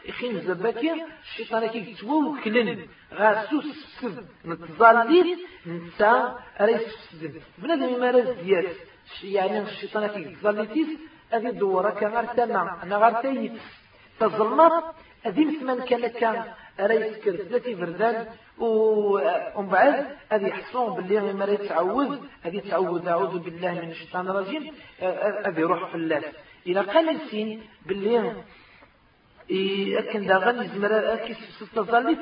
إخين زباكي الشيطان كي يتوكلن. غاسوس سد نتظليل نتا ريس سد بنادم ما رزيات يعني الشيطان كي يتظليل هذه الدورة كغير تما أنا غير تيت تظلمت. هذه مثمن كان كان رئيس كرتلتي فردان. ومن بعد هذه يحصون باللي ما يتعوذ هذه تعوذ. أعوذ بالله من الشيطان الرجيم. هذه يروح في الله إلى قال السين باللي أكن داغن يزمر أكي تظلي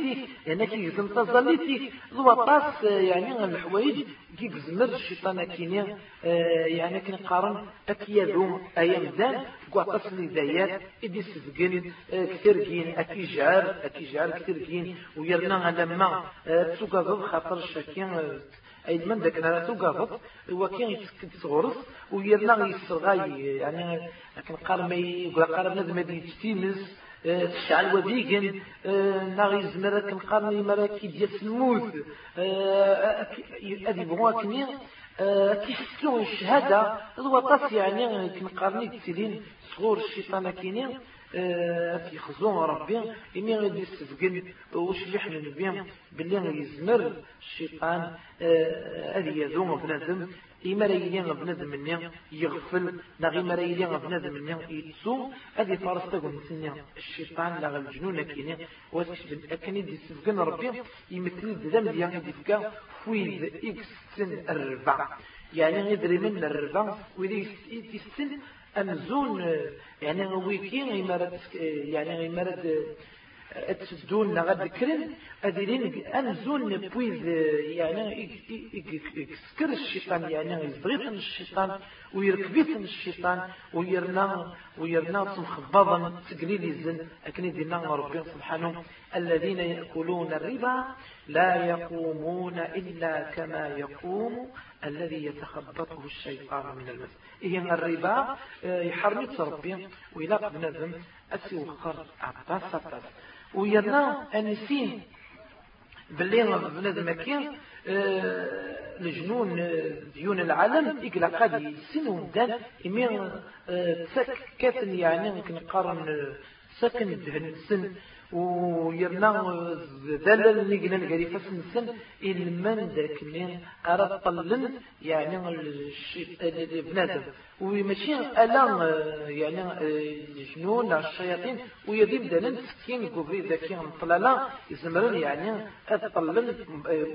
يعني كي يزم تظلي فيك ذو طاس يعني الحوايج كي يزمر الشيطان كيني يعني كي نقارن أكي يذوم أيام دان قواطاس الهدايات إدي سفقن كثير كين كثير كين ويرنا لما تسوق خاطر الشاكين أي من يعني ما يقول تشتيمس تشعل وديقن ناغي زمرا كنقارني مراكي ديال الموت هذه بغوا كني كيفسلو الشهادة الوطاس يعني كنقارني تسيدين صغور الشيطان كينين في خزون ربي. إمي غادي يستفقن وش اللي حنا نبيا باللي يزمر الشيطان هذه يذوم بنادم. إما رايلين بنادم مني يغفل. نغي ما رايلين بنادم مني يتسو هذه فارس تقول نسني الشيطان لا الجنون كيني واسكش أكني دي سفقن ربي؟ يمثل الدم ديالي دي فكا فويد إكس سن الربع يعني يدري من الربع ويدي يستن أمزون يعني ويكين إمارة يعني إمارة تسدون غد كرن أدرين أمزون بويز يعني يسكر الشيطان يعني يزبغيث الشيطان ويركبيث الشيطان ويرنا ويرنا مخبضا تقليل الزن أكن دينا ربي سبحانه الذين يأكلون الربا لا يقومون إلا كما يقوم الذي يتخبطه الشيطان من المس. إيه الربا يحرمت ربي وإلا بنادم أسي وخر عطاس ويرنا أنسين باللي بنادم كين الجنون ديون العالم إقلا قد يسنون دان إمين تسك كاتن يعني كنقارن سكن دهن سن ويرنا ذلل نقنا نقري فسن سن إلمن ذاك من أرى طلن يعني بنادم. وماشي ألا يعني الجنون الشياطين؟ ويديب دانا سكين قبري ذاكي مطللا يزمرن يعني أطلن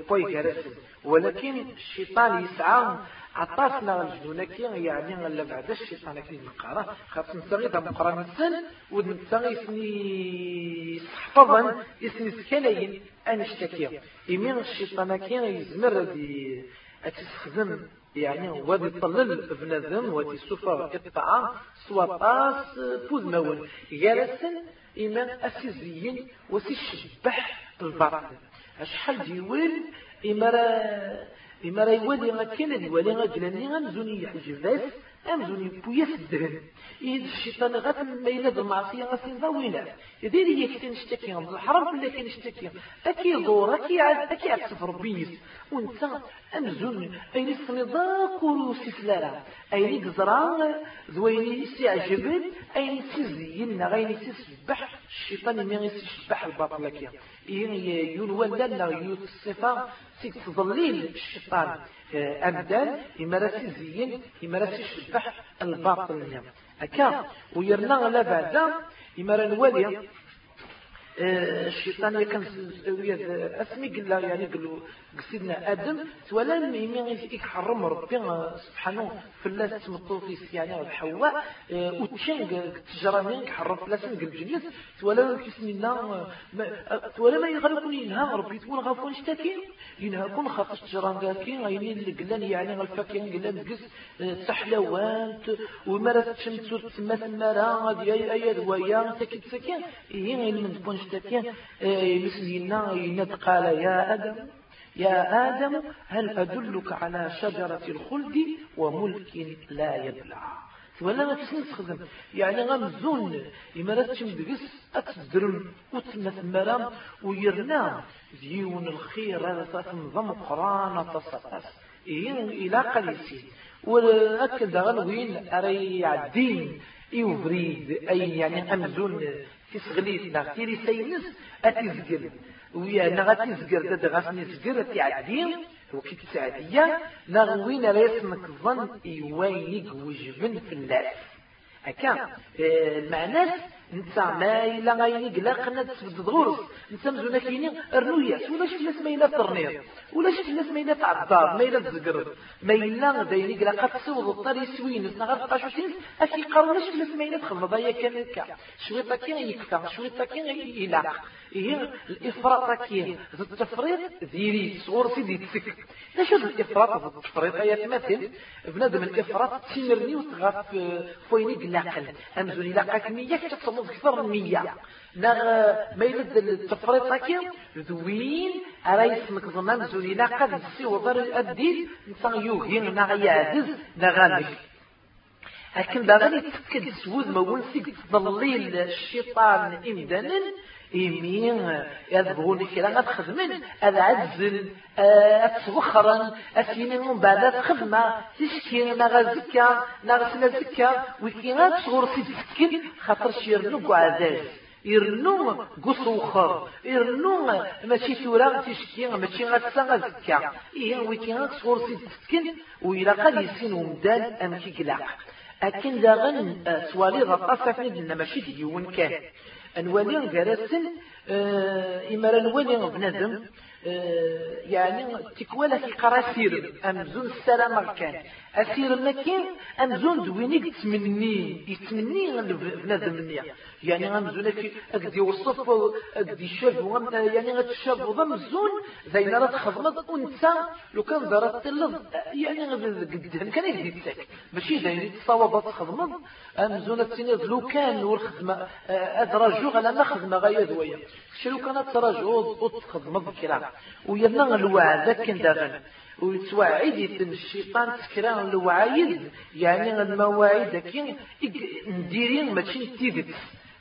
بوي كارسن ولكن الشيطان يسعى عطاسنا الجنون كي يعني لا بعد الشيطان كي نقرأ. خاص نسغي دا مقرا السن ونسغي سني حفظا اسمي سكنين انشتكي يمين الشيطان كي يزمر دي اتستخدم يعني وادي طلل بنادم وادي سفر الطعام سواطاس فوز مول جالسن إيمان أسيزيين وسي الشبح الباطل أشحال ديوال إمارة إمارة يوالي غاكين يوالي غاكلاني غنزوني يحجباس أمزوني بويا الدهن إذا الشيطان غات ما يناد المعصية غاسي ضوينا يدير هي كي نشتكي من الحرام ولا كي نشتكي أكي دور أكي عاد أكي عاد سفر بيس. وأنت أمزون أين سني ضاكو سفلارا أين قزران ذويني استعجبن أين سيزين غيني سيسبح الشيطان يمين يسبح الباطل لك ينوان لنا يوصفا سيك تضليل الشيطان. أمدان يمارسي زين يمارسي شبح الباطل نعم أكا ويرنا لا بعد يمارا نوالي الشيطان كان أسمي قال يعني قالوا سيدنا آدم ولا ميمي يحرم ربي سبحانه في الله تمطوطيس يعني الحواء وتشان تجرانين حرم في الله قال الجنس ولا كسمنا ولا ما يغلقون ينهى ربي تكون غافون اشتكين ينهاكم خاطر تجران كاكين غايني اللي قلان يعني الفاكين قلان قس تحلوان ومرة تشمتو تسمى ثمارا ديال اياد ويا ساكن ساكن هي من تكون اشتكين مسلينا يناد قال يا آدم. يا آدم هل أدلك على شجرة الخلد وملك لا يبلع؟ ولا ما تسني تخدم يعني غمزون إما تشمدقس أتدرم وتمثمرا ويرنا ديون الخير هذا تنظم قرآن تصفص. إيه إلى قليسي ولأكد غلوين أري عدين. يفريد أي يعني أمزون. في سغليتنا تيري سينس أتزقل. ويا نغتي زقر داد غاسني زقر تعدين وكي تسعدية نغوين ريسمك ظن إيوينيك وجبن في الناس. هكا المعنى انت ما إلا غايني قلاق تسبد غورس انت مزونا كيني ولا شفت ناس ما إلا ترنير ولا شفت ناس ما إلا تعذاب ما إلا تزقر ما إلا دايني قلاق تسوض الطري سوين نغار قاشوتين أكي قارو شفت ناس ما إلا تخلط ضايا كان كا شويطا كين يكتا شويطا كين يلاق هي الإفراط كي التفريط ذيري صور سيدي تسك إيش الإفراط التفريط هي مثل بنادم الإفراط تمرني وتغاف فويني قلاقل أمزوني لاقاك من مية نغ ما يلد التفريط كي ذوين أرايس مكظمان زوني لاقا نسي وضر الدين نسان يوهين نغ يعدز نغانك لكن باغي يتأكد سود ما ونسيك تضليل الشيطان إمدانا إيمين يذبغوني كلا غتخدمن هذا عزل أتوخرا أسيني من بعد خدمة تشكي نغا زكا نغا سنا زكا. وكي غتصغر سيتسكن خاطر شيرنو عزاز. يرنو قصوخر. يرنو ماشي ثورا تشكي ماشي غتسا زكا. إيه وكي غتصغر سيتسكن وإلا قد يسين ومدان أمكي قلاق أكن داغن سوالي غطاسة فين ماشي ديون كان نولي غرسن آه إما نولي بنادم آه يعني تكوالا في قراسير أمزون السلام كان. أسير مكان أمزون دوينيك تمني يتمني بنادم النية يعني غمزون أقدي وصف أقدي شاف يعني غتشاف ضمزون زي نرى تخضمض أنت لو كان دارت تلظ يعني قدهم كان يجدي تساك ماشي زي تصاوب تخضمض أمزون التنيض لو كان والخدمة أدرجو على ما خدمة غاية دوية. شلو كانت تراجعو وتخضمض كلام وينا الوعد كان داغن ويتوعد الشيطان تكران الوعايد يعني المواعيد كي نديرين ماشي تيدت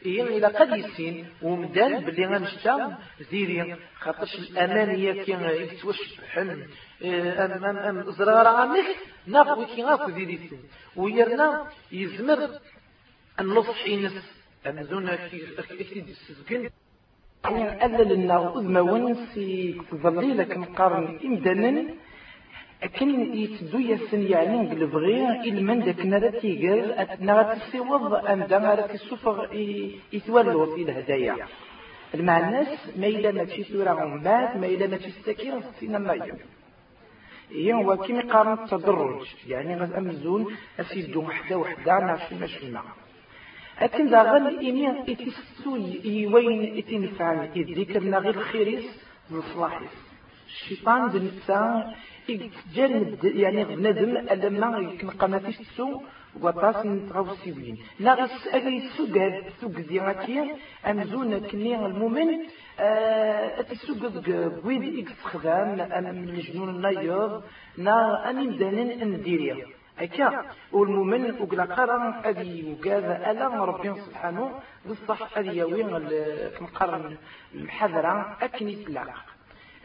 إيه إلى قد يسين ومدان بلي غنشتا زيري خاطرش الأمانية كي يتوشبحن أم أم أم زرارة عنك ناقوي كي غاكو ديريسين ويرنا يزمر النصح ينس أمزونا كي كي تسكن أذل النار أذمون في ظليلك مقارن إمدانا. أكن يتدو يسن يعني نقلب غير إلمن داك نرى تيقر نرى تسيوض أم دا نرى تسوفغ يتولو في الهدايا المعنى ما إلا ما تشي ثورة غمات ما إلا ما تشي ستاكير سينا مايو هي هو كيما قارن التدرج يعني غد أمزون أسيدو وحدة وحدة نعرف ما شفنا. لكن ذا غل إني إتسوي وين إتنفعل إذكرنا غير خيريس مصلاحيس الشيطان دنسا يتجنب يعني بنادم لما يكون ما فيش تسو وطاس نتغاو سيوين ناغس اغي سوق سوق زيغاتي أمزون كني المؤمن اتسوق بوين إكس خدام أم الجنون النايض نا اني مدانين أنديريا. هكا والمؤمن وقلا قرن أدي وكذا ألا ربي سبحانه بالصح أدي يوين كمقرن المحذرة أكن يتلاق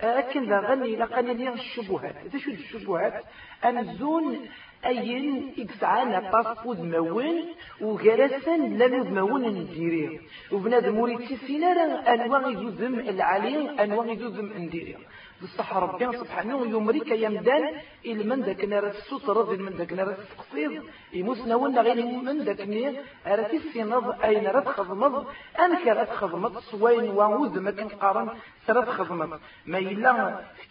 أكن ذا غني لقني لي الشبهات. إذا شو الشبهات أنزون أين إكسعانا باسبود مون وغرسا لن مون نديريه. وبنادم وريد سينارا أنواع يزم العالي أنواع يزم نديريه. بصح ربي سبحانه يمريك يمدان إلى من ذاك نار السوط رضي من ذاك نار التقصير. يموسنا ولا غير من ذاك نير أرتي السنض أين رد خضمض أنك رد خضمض سوين وعود ما كان قارن سرد خضمض ما إلا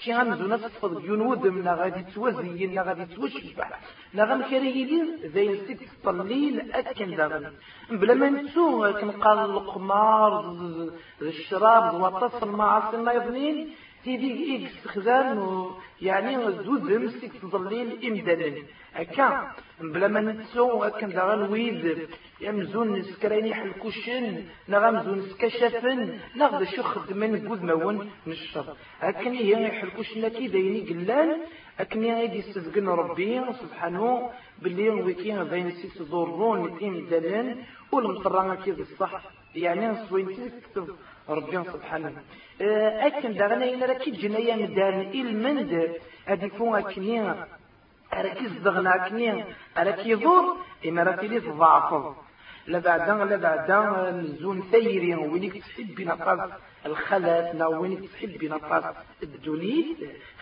كي غنزو نصفض ينود من غادي توزي نا غادي توشبع نا غم كريلين زي الست طليل أكن داغن. بلا ما نتسو كنقال القمار الشراب المعاصي ما يظنين؟ تيدي خزان يعني زود مسك تظليل إمدانا هكا بلا ما نتسو هكا داغن ويد يمزون نسكرين يحلكوشن نغمزون نسكشفن نغد شو خدمن قود مون نشر هكا هي يحلكوشن كي دايني قلان أكني غادي يستذقن ربي سبحانه باللي ويكين بين سيس ضرون تيم دلن والمطران كيف الصح يعني سوين تكتب ربي سبحانه. أكن دغنا إن راكي جنايا مدان المند هادي فون أكني أراكي زدغنا أكني أراكي ضر إما راكي لي تضعفض لا بعدا لا بعدا نزون ثيري وينك تحب نقاس الخلف نا وينك تحب نقاس الدنيا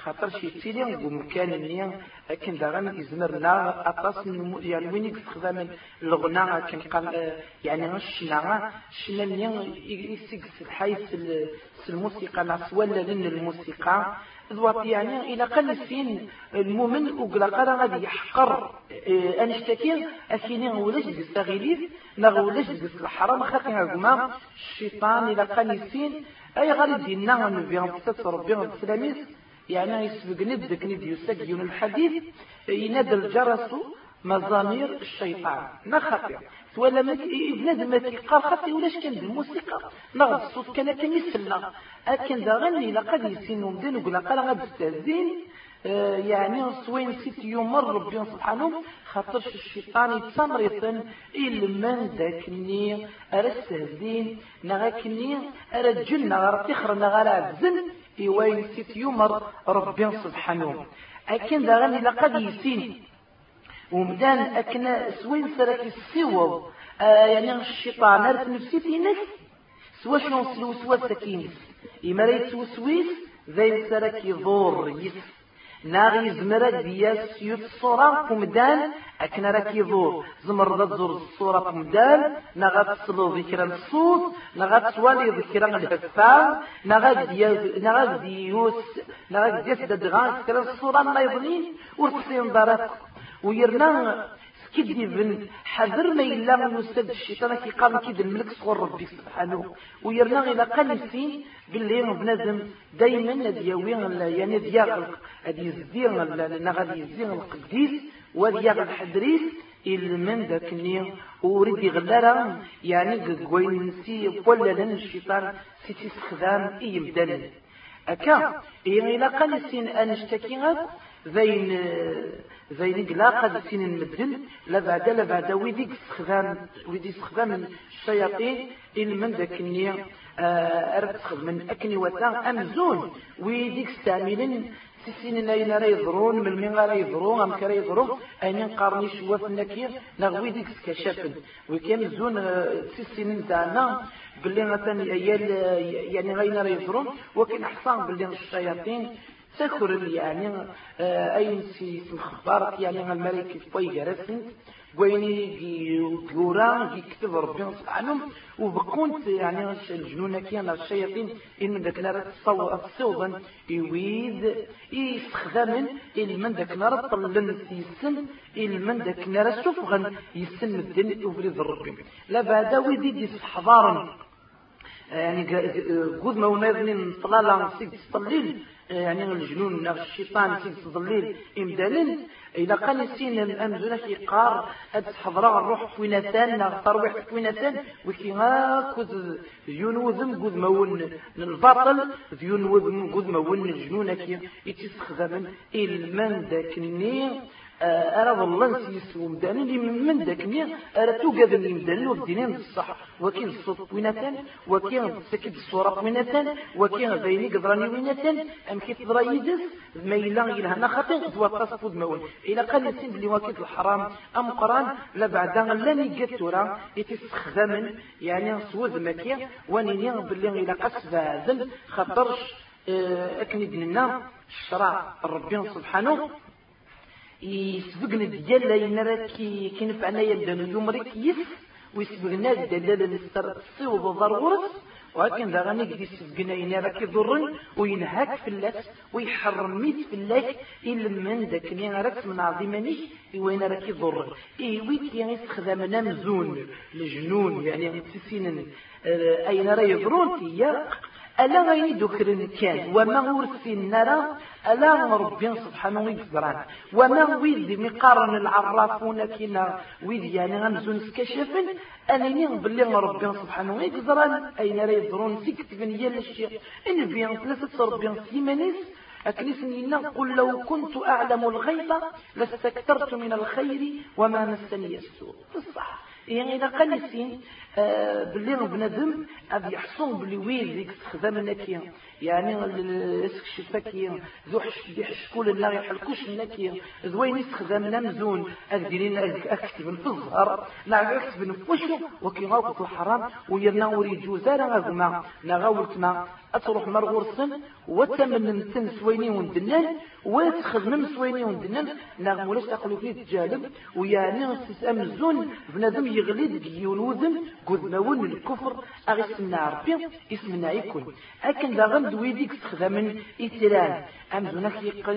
خاطر شي تيلي ومكان نيا لكن داغن يزمرنا أطاس يعني وينك تخدم الغنى كان قال يعني الشنا الشنا نيا يسكس الحيث الموسيقى ناس ولا الموسيقى. ذوات يعني إلى قل السين المؤمن وقلا قرا غادي يحقر آه أنشتكي أكيني غولاش ديس تغيليف نغولاش ديس الحرام خاطي هاكما الشيطان إلى قل السين أي غادي دينا نبي نتصل ربي السلاميس يعني يسبق ندك ندي يسجل الحديث ينادى الجرس مزامير الشيطان. نخطر ولا ما بنادم ما تيقال خاطي ولاش كان الموسيقى نغض الصوت كان كمثلنا اكن دا غني لقد يسين ومدين وقلا قال غاد استهزين آه يعني صوين ست يوم ربي سبحانه خاطرش الشيطان يتسمر يتن إلمان ذاكني أرى السهزين نغاكني أرى الجنة غير تخر نغار عبزن إيوين ست يوم ربي سبحانه أكن دا غني لقد يسين ومدان أكنا سوين سرك السيوض آه يعني الشيطان أرث نفسي في نفس. سوا شنو سلوسوا سكين إما ريت وسويس ذي سرك يضور يس. ناغي زمرة دياس يوت الصورة كمدان أكنا راك يضور زمر ذا زور الصورة كمدان نغا تصلو ذكرى الصوت نغا توالي ذكرى الهفا نغا دياس نغا ديوس نغا دياس ددغان ذكرى الصورة ما يظنين ورتسين دارك ويرنا بن حذر ما إلا يستد الشيطان كي قام كيد الملك صغر ربي سبحانه. ويرنا إلى قلسين باللي بنادم دايما دياوي يعني ديال هذه الزين غادي الزين القديس وديال الحدريس من ذاك النية. وريد يغلرا يعني قوين نسي ولا لن الشيطان سيتي استخدام اي مدن أكا إلى قلسين انشتكي زين زين قلاقة سين المدن لا بعد لا بعد ويدي استخدام ويدي استخدام الشياطين إن من ذاك النية أرد من أكني وتا أمزون ويدي استعملن سيسين أين راه يضرون من مين راه يضرون أم كرا يضرون أين قارني شواف النكير نغوي ديك سكشافن وكان زون سيسين تاعنا باللي مثلا يعني غير راه يضرون وكان حصان باللي الشياطين سكر يعني آه أي سي مخبارك يعني الملك في جرسن ويني جورا يكتب ربي سبحانه وبقونت يعني الجنون كان الشياطين إن ذاك نار الصوبا يويد يستخدم من ذاك نار طلن يسن من ذاك نار سفغا يسن الدين وفريد ربي. لا بعد ويدي دي يعني قد ما ونادني طلالا سيد تطليل يعني الجنون الشيطان في تضليل إمدالن إذا قال سين الأمزونة في قار هاد حضرة الروح كوينتان ترويح كوينتان وكي هاكوز ينوذم قد مون الباطل ينوذم قد مون الجنون كي يتستخدم إلمن ذاك أرى والله نسيس ومدان اللي من ذاك مية أرى توجد اللي مدان والدينين الصح وكين الصوت وينتان وكين سكد الصورة وينتان وكين بيني قدراني وينتان أم كيف تضرى يدس؟ ما إلا هنا خطين توقف فود مول إلا قال يسين اللي واكد الحرام أم قرآن لا بعد لا نيجت تورا. يتستخدم يعني صوذ مكية. ونيني باللي إلا قصد ذل خطرش أكني ديننا الشرع ربي سبحانه. يسبقنا الدجال لا ينرى كي كنفعنا يبدأ يمرك يس ويسبقنا الدلالة نستر الصيوب ضرورة ولكن ذا غني قد يسبقنا ينرى كي وينهاك في اللاس ويحرم في اللاس إلا من ذاك مين راك من عظيمانيش وين راك يضر إي ويك يعني استخدامنا مزون الجنون يعني تسين أين راه يضرون؟ تيا ألا غيني دكرن كان؟ وما ورثين نرى ألا ربي سبحانه ويقدران وما ويد مقارن العرافون كنا ويد يعني غنزون سكشفن أنني باللي ربي سبحانه ويقدران أين راه يضرون سكتبن يا الشيء إن بيان ثلاثة ربي سيمانيس. أكنسني قل لو كنت أعلم الغيب لاستكثرت من الخير وما مسني السوء. الصح يعني إذا باللي بنادم غادي يحصل بلي وين ديك استخدام كي يعني الشفاكي ذو يحشكول لا يحلكوش النكي زوين يستخدم نمزون أكديرين أكتب في الظهر لا أكتب في وشو وكي غاوك الحرام ويرنا وري جوزارا غاوما لا غاولت ما. أتروح مرغورسن وتمن تن سويني وندنن. وتخدم سويني وندنن. لا مولاش تقلو فيه تجالب ويعني أمزون بنادم يغلي ديون وذن قذنون الكفر أغسمنا ربي إسمنا يكون. أكن لا غند ويديك استخدام إتران أمزونك يقل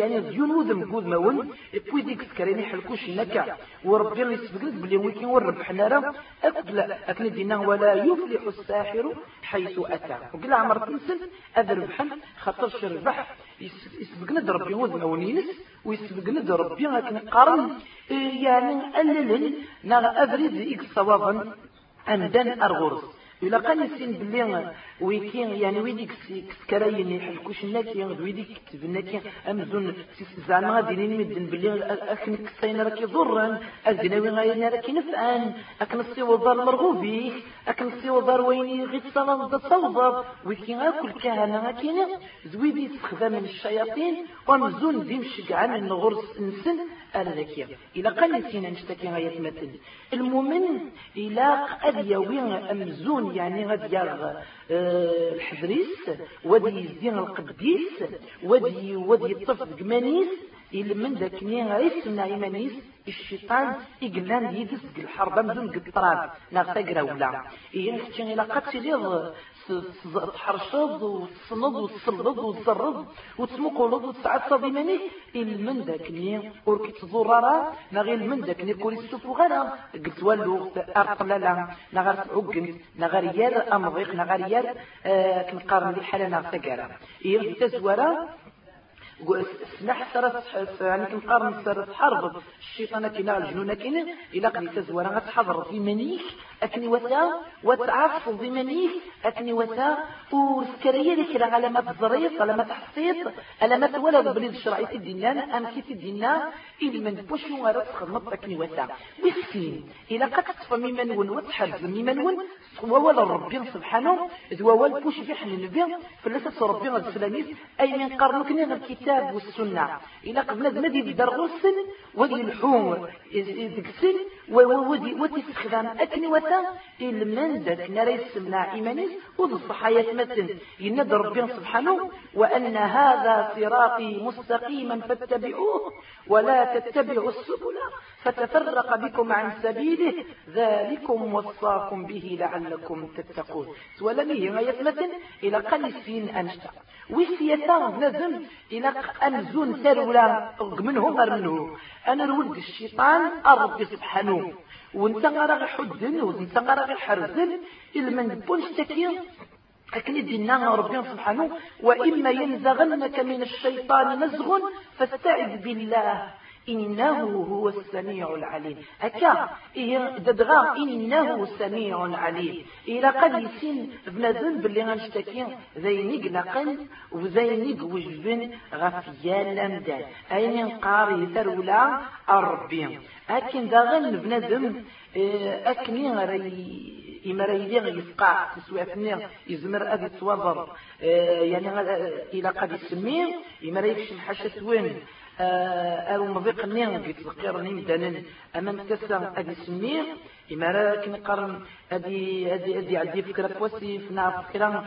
يعني ديون وذن قذنون بويديك سكريني حلكوش نكا. وربي اللي سبقلت بلي ويكين وربح نارا أكد لا أكن دينا ولا يفلح الساحر حيث أتى. وقال عمر تنسل أذربحا خاطر شربح يسبقنا ربي وذن ونينس. ويسبقنا ربي لكن قارن يعني أللن نغ أبرز إكس صوابا أمدان أرغرس إلا قال السين بلي ويكين يعني ويديك سكراين يحلكوش الناكي ويديك كتب الناكي أمزون زعما غادي نمدن بلي أكن كسين راكي ضرا أزناوي غاينا راكي نفعان أكن الصيو دار مرغوبي أكن الصيو دار وين غير صلاة تصوضب ويكين أكل كهنة كاين زويدي استخدام الشياطين ومزون ديمشق عن الغرس نسن أنا ذكية إلا قال السين نشتكي غاية مثل المؤمن إلا قد يوين أمزون يعني غادي يغ آه، الحدريس ودي يزين القديس ودي ودي يطف قمانيس إلا من ذاك نين غيسنا إيمانيس الشيطان يقلان يدس الحرب مزون قد طراب ناغتا قراولا إيه كتشين إلا قد تحرشض وتصند وتصلد وتزرد وتسمقولد وتسعد صديماني من ذاك ني وركي تزورارا نغير من ذاك ني كوري السوف غانا قلت والو ارقلالا نغار تعقن نغار يار امضيق نغار يار آه كنقارن الحالة نغتا كارا إيه تزورا سمح سرت يعني كنقارن سرت حرب الشيطان كنا الجنون كنا إلا قد تزورا غتحضر في منيك أكني وتا وتعرف في أكني وتا وسكرية لك علامات الزريط علامات حصيط علامات ولا بليد الشرعي الدينان أم كيف الدينان إلي من بوشو غرس خدمت أكني وتا. وسكين إلا قد ممن ون وتحرز ممن ون. ولا ربي سبحانه ذو بوش في حن النبي فلسة ربي السلاميس أي من قرنك نغير الكتاب والسنة. إلا قبل ما دي بدر غسل ودي الحوم يدكسل ودي استخدام أكني وتا المن ذات نرى يسمنا إيمانيس وذو الصحايا مثل يند ربي سبحانه وأن هذا صراطي مستقيما فاتبعوه ولا تتبعوا السبل. فتفرق بكم عن سبيله. ذلكم وصاكم به لعلكم تتقون. ولم هي مثل إلى قل السين أنشتا وسيتا نزم إلى أمزون ترولا منهم منه أنا الولد الشيطان أربي سبحانه. وانت غير حدن وانت غير حرزن. من بونش تكين لكن دينا ربنا سبحانه. وإما ينزغنك من الشيطان نزغ فاستعذ بالله. إنه هو السميع العليم. أكا إيه ددغا إنه سميع عليم. إلى قد يسين بنادم اللي غنشتكي ذينيق نقل وذينيق وجبن غفيا لمدان أين قاري ترولا أربي. أكن داغن بنادم إيه، أكني غري إما يلي يفقع تسويفني يزمر أدي توضر إيه، يعني إلى قد يسميه إما حاشة وين أو مضيق النير قلت القير دانن أمام كسا أدي سمير إما راك نقرن أدي أدي أدي عدي فكرة فوسيف نا فكرة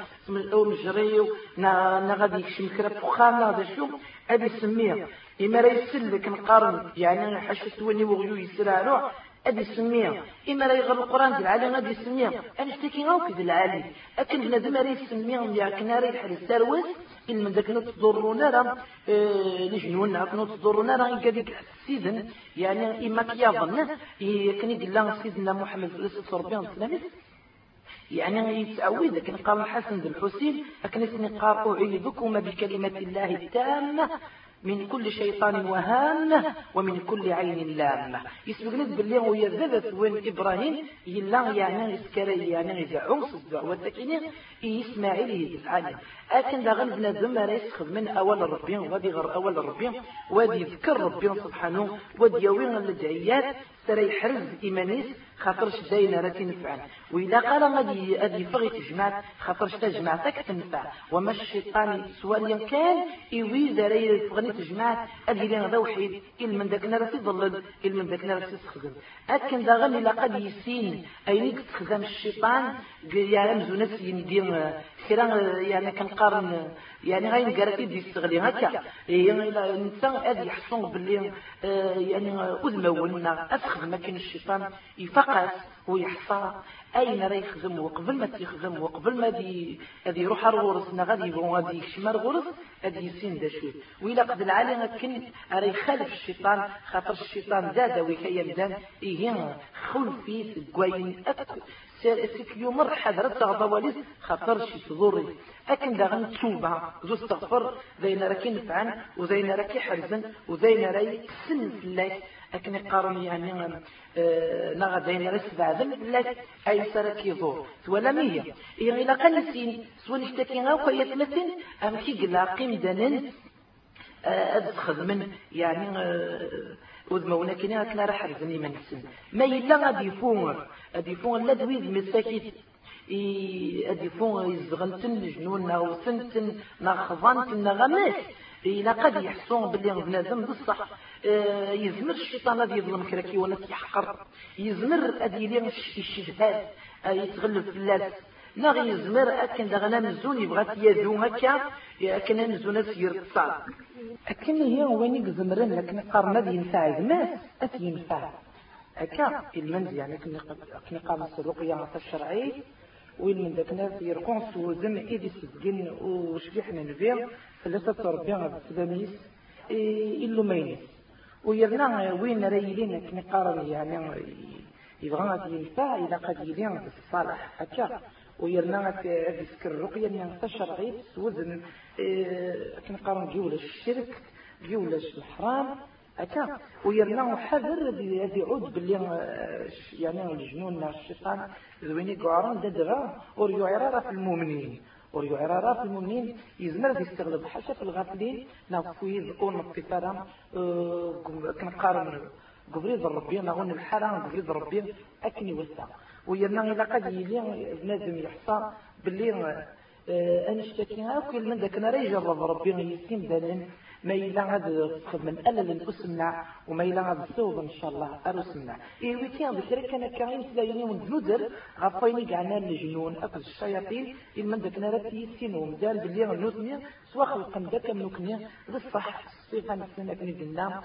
أو مجري نا نا غادي يكشم فكرة فخامة هذا شو؟ أدي سمير إما راه يسلك نقارن يعني حشت وني وغيو يسرع أدي سمية. إما راه يغرب القرآن ديال العالي غادي يسميه أنا شتكي غاوك ديال العالي أكن بنادم راه يسميه يا كنا راه تروس إن من ذاك تضرنا راه لجنون كنا تضرنا راه كذيك السيدن. يعني إما كيظن يدير لنا سيدنا محمد صلى الله عليه وسلم. يعني يتعود لكن قال الحسن بن الحسين لكن اسمي قال أعيذكما بكلمة الله التامة. من كل شيطان وهامة ومن كل عين لامة. يسبق نت باللي ويا ذبت وين إبراهيم يلا يعني يسكري يعني يدعو صدع والتكيني إسماعيل يدعاني أكن داغن بنادم راه من أول ربي وادي غير أول ربي وادي يذكر ربي سبحانه وادي يوين الدعيات ترى يحرز إيمانيس خاطرش داينا راه تنفعل وإذا قال غادي غادي يفغي تجمع خاطرش تجمعتك تنفع. وما الشيطان سواليا كان إيوي راه يفغني تجمع أدي لي هذا وحيد إل من داك راه تضلل إل من داك راه تستخدم أكن داغن إلا قد يسين. أينيك تخدم الشيطان يا مزونس يندير كرا يعني كنقارن يعني غاين قالت يدي يستغلي هكا. يعني الإنسان هذا يحصل باللي آه، يعني اذمونا افخذ ما كاين الشيطان يفقس ويحصى. أين راه يخدم وقبل ما تيخدم وقبل ما دي غادي يروح الغرس؟ غادي يبغوا غادي يشمر غرس غادي يسين دا شوي وإلا قد العالي كن راه يخالف الشيطان خاطر الشيطان زاد ويكيا مدان إيه خلفي كواين سيك يوم حضرت تغضواليس خاطر شي تضري. أكن داغن توبة. زو استغفر. زين راكي نفعن وزين راكي حرزن وزين راي سن فلاك أكن قارن يعني آه نغا زين راي سبعذن فلاك أي سرك يضور ولا مية. إيه إلا سين. سوى نشتكي غاو كي يتمثل أم كي قلا قيم دانن أدخل من يعني آه وذمونا كنا كنا راح رزني من السن ما يلا غادي يفون غادي يفون لا دويز مساكيت غادي يفون يزغنتن الجنون نا سنتن نا خضانتن نا غماس إلا قد يحسون باللي بنادم بصح. آه، يزمر الشيطان هذا يظلم كراكي ولا يحقر يزمر هذه لي الشبهات آه، يتغلب في اللاس لا غي يزمر أكن دغنا مزون يبغى يزو هكا أكن مزون سير الصال أكن هي وين زمرن لكن قرنا ذي ينفع زماس أت ينفع. هكا المنز يعني كنا قام الرقية الشرعي. وين من ذاك ناس يرقون سوزن إيدي سجن وشبيحنا نبيع. ثلاثة تربيع بسباميس إلو مينيس ويرنا وين كنا قارن يعني يبغى ينفع إذا قد يلين بالصالح هكا. ويرنا تذكر الرقية من الشرعي وزن آه كنقارن جولة الشرك جولة الحرام هكا. ويرنا حذر هذه عود باللي آه يعني الجنون الشيطان ذويني قعران ددغا وريو عرارة في المؤمنين. عرارة في المؤمنين يزمر يستغلب حاشا في الغافلين نافويز اون آه كنقارن قبريض ربي نغون الحرام قبريض ربي أكني وسع ويرنا إلا قد يلي بنادم يحصى باللي آه أنشتكي كل من ذاك نرى يجرب ربي يسيم دلن ما تخدم من ألل الأسمنع وما غاد تسوغ إن شاء الله أرسمنع إيه ويتيان بكرة كان كاين سلايني ونجنودر غفايني قعنا الجنون أكل الشياطين. من ذاك نرى تيسين ومدال باللي غنوثني سوا خلقا ذاك منوكني بالصح الصيغة نسن أكن قلنا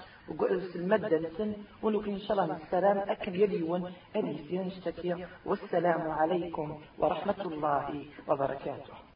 المادة نسن ونوكن إن شاء الله السلام أكن يليون أليسين اشتكي والسلام عليكم ورحمة الله وبركاته.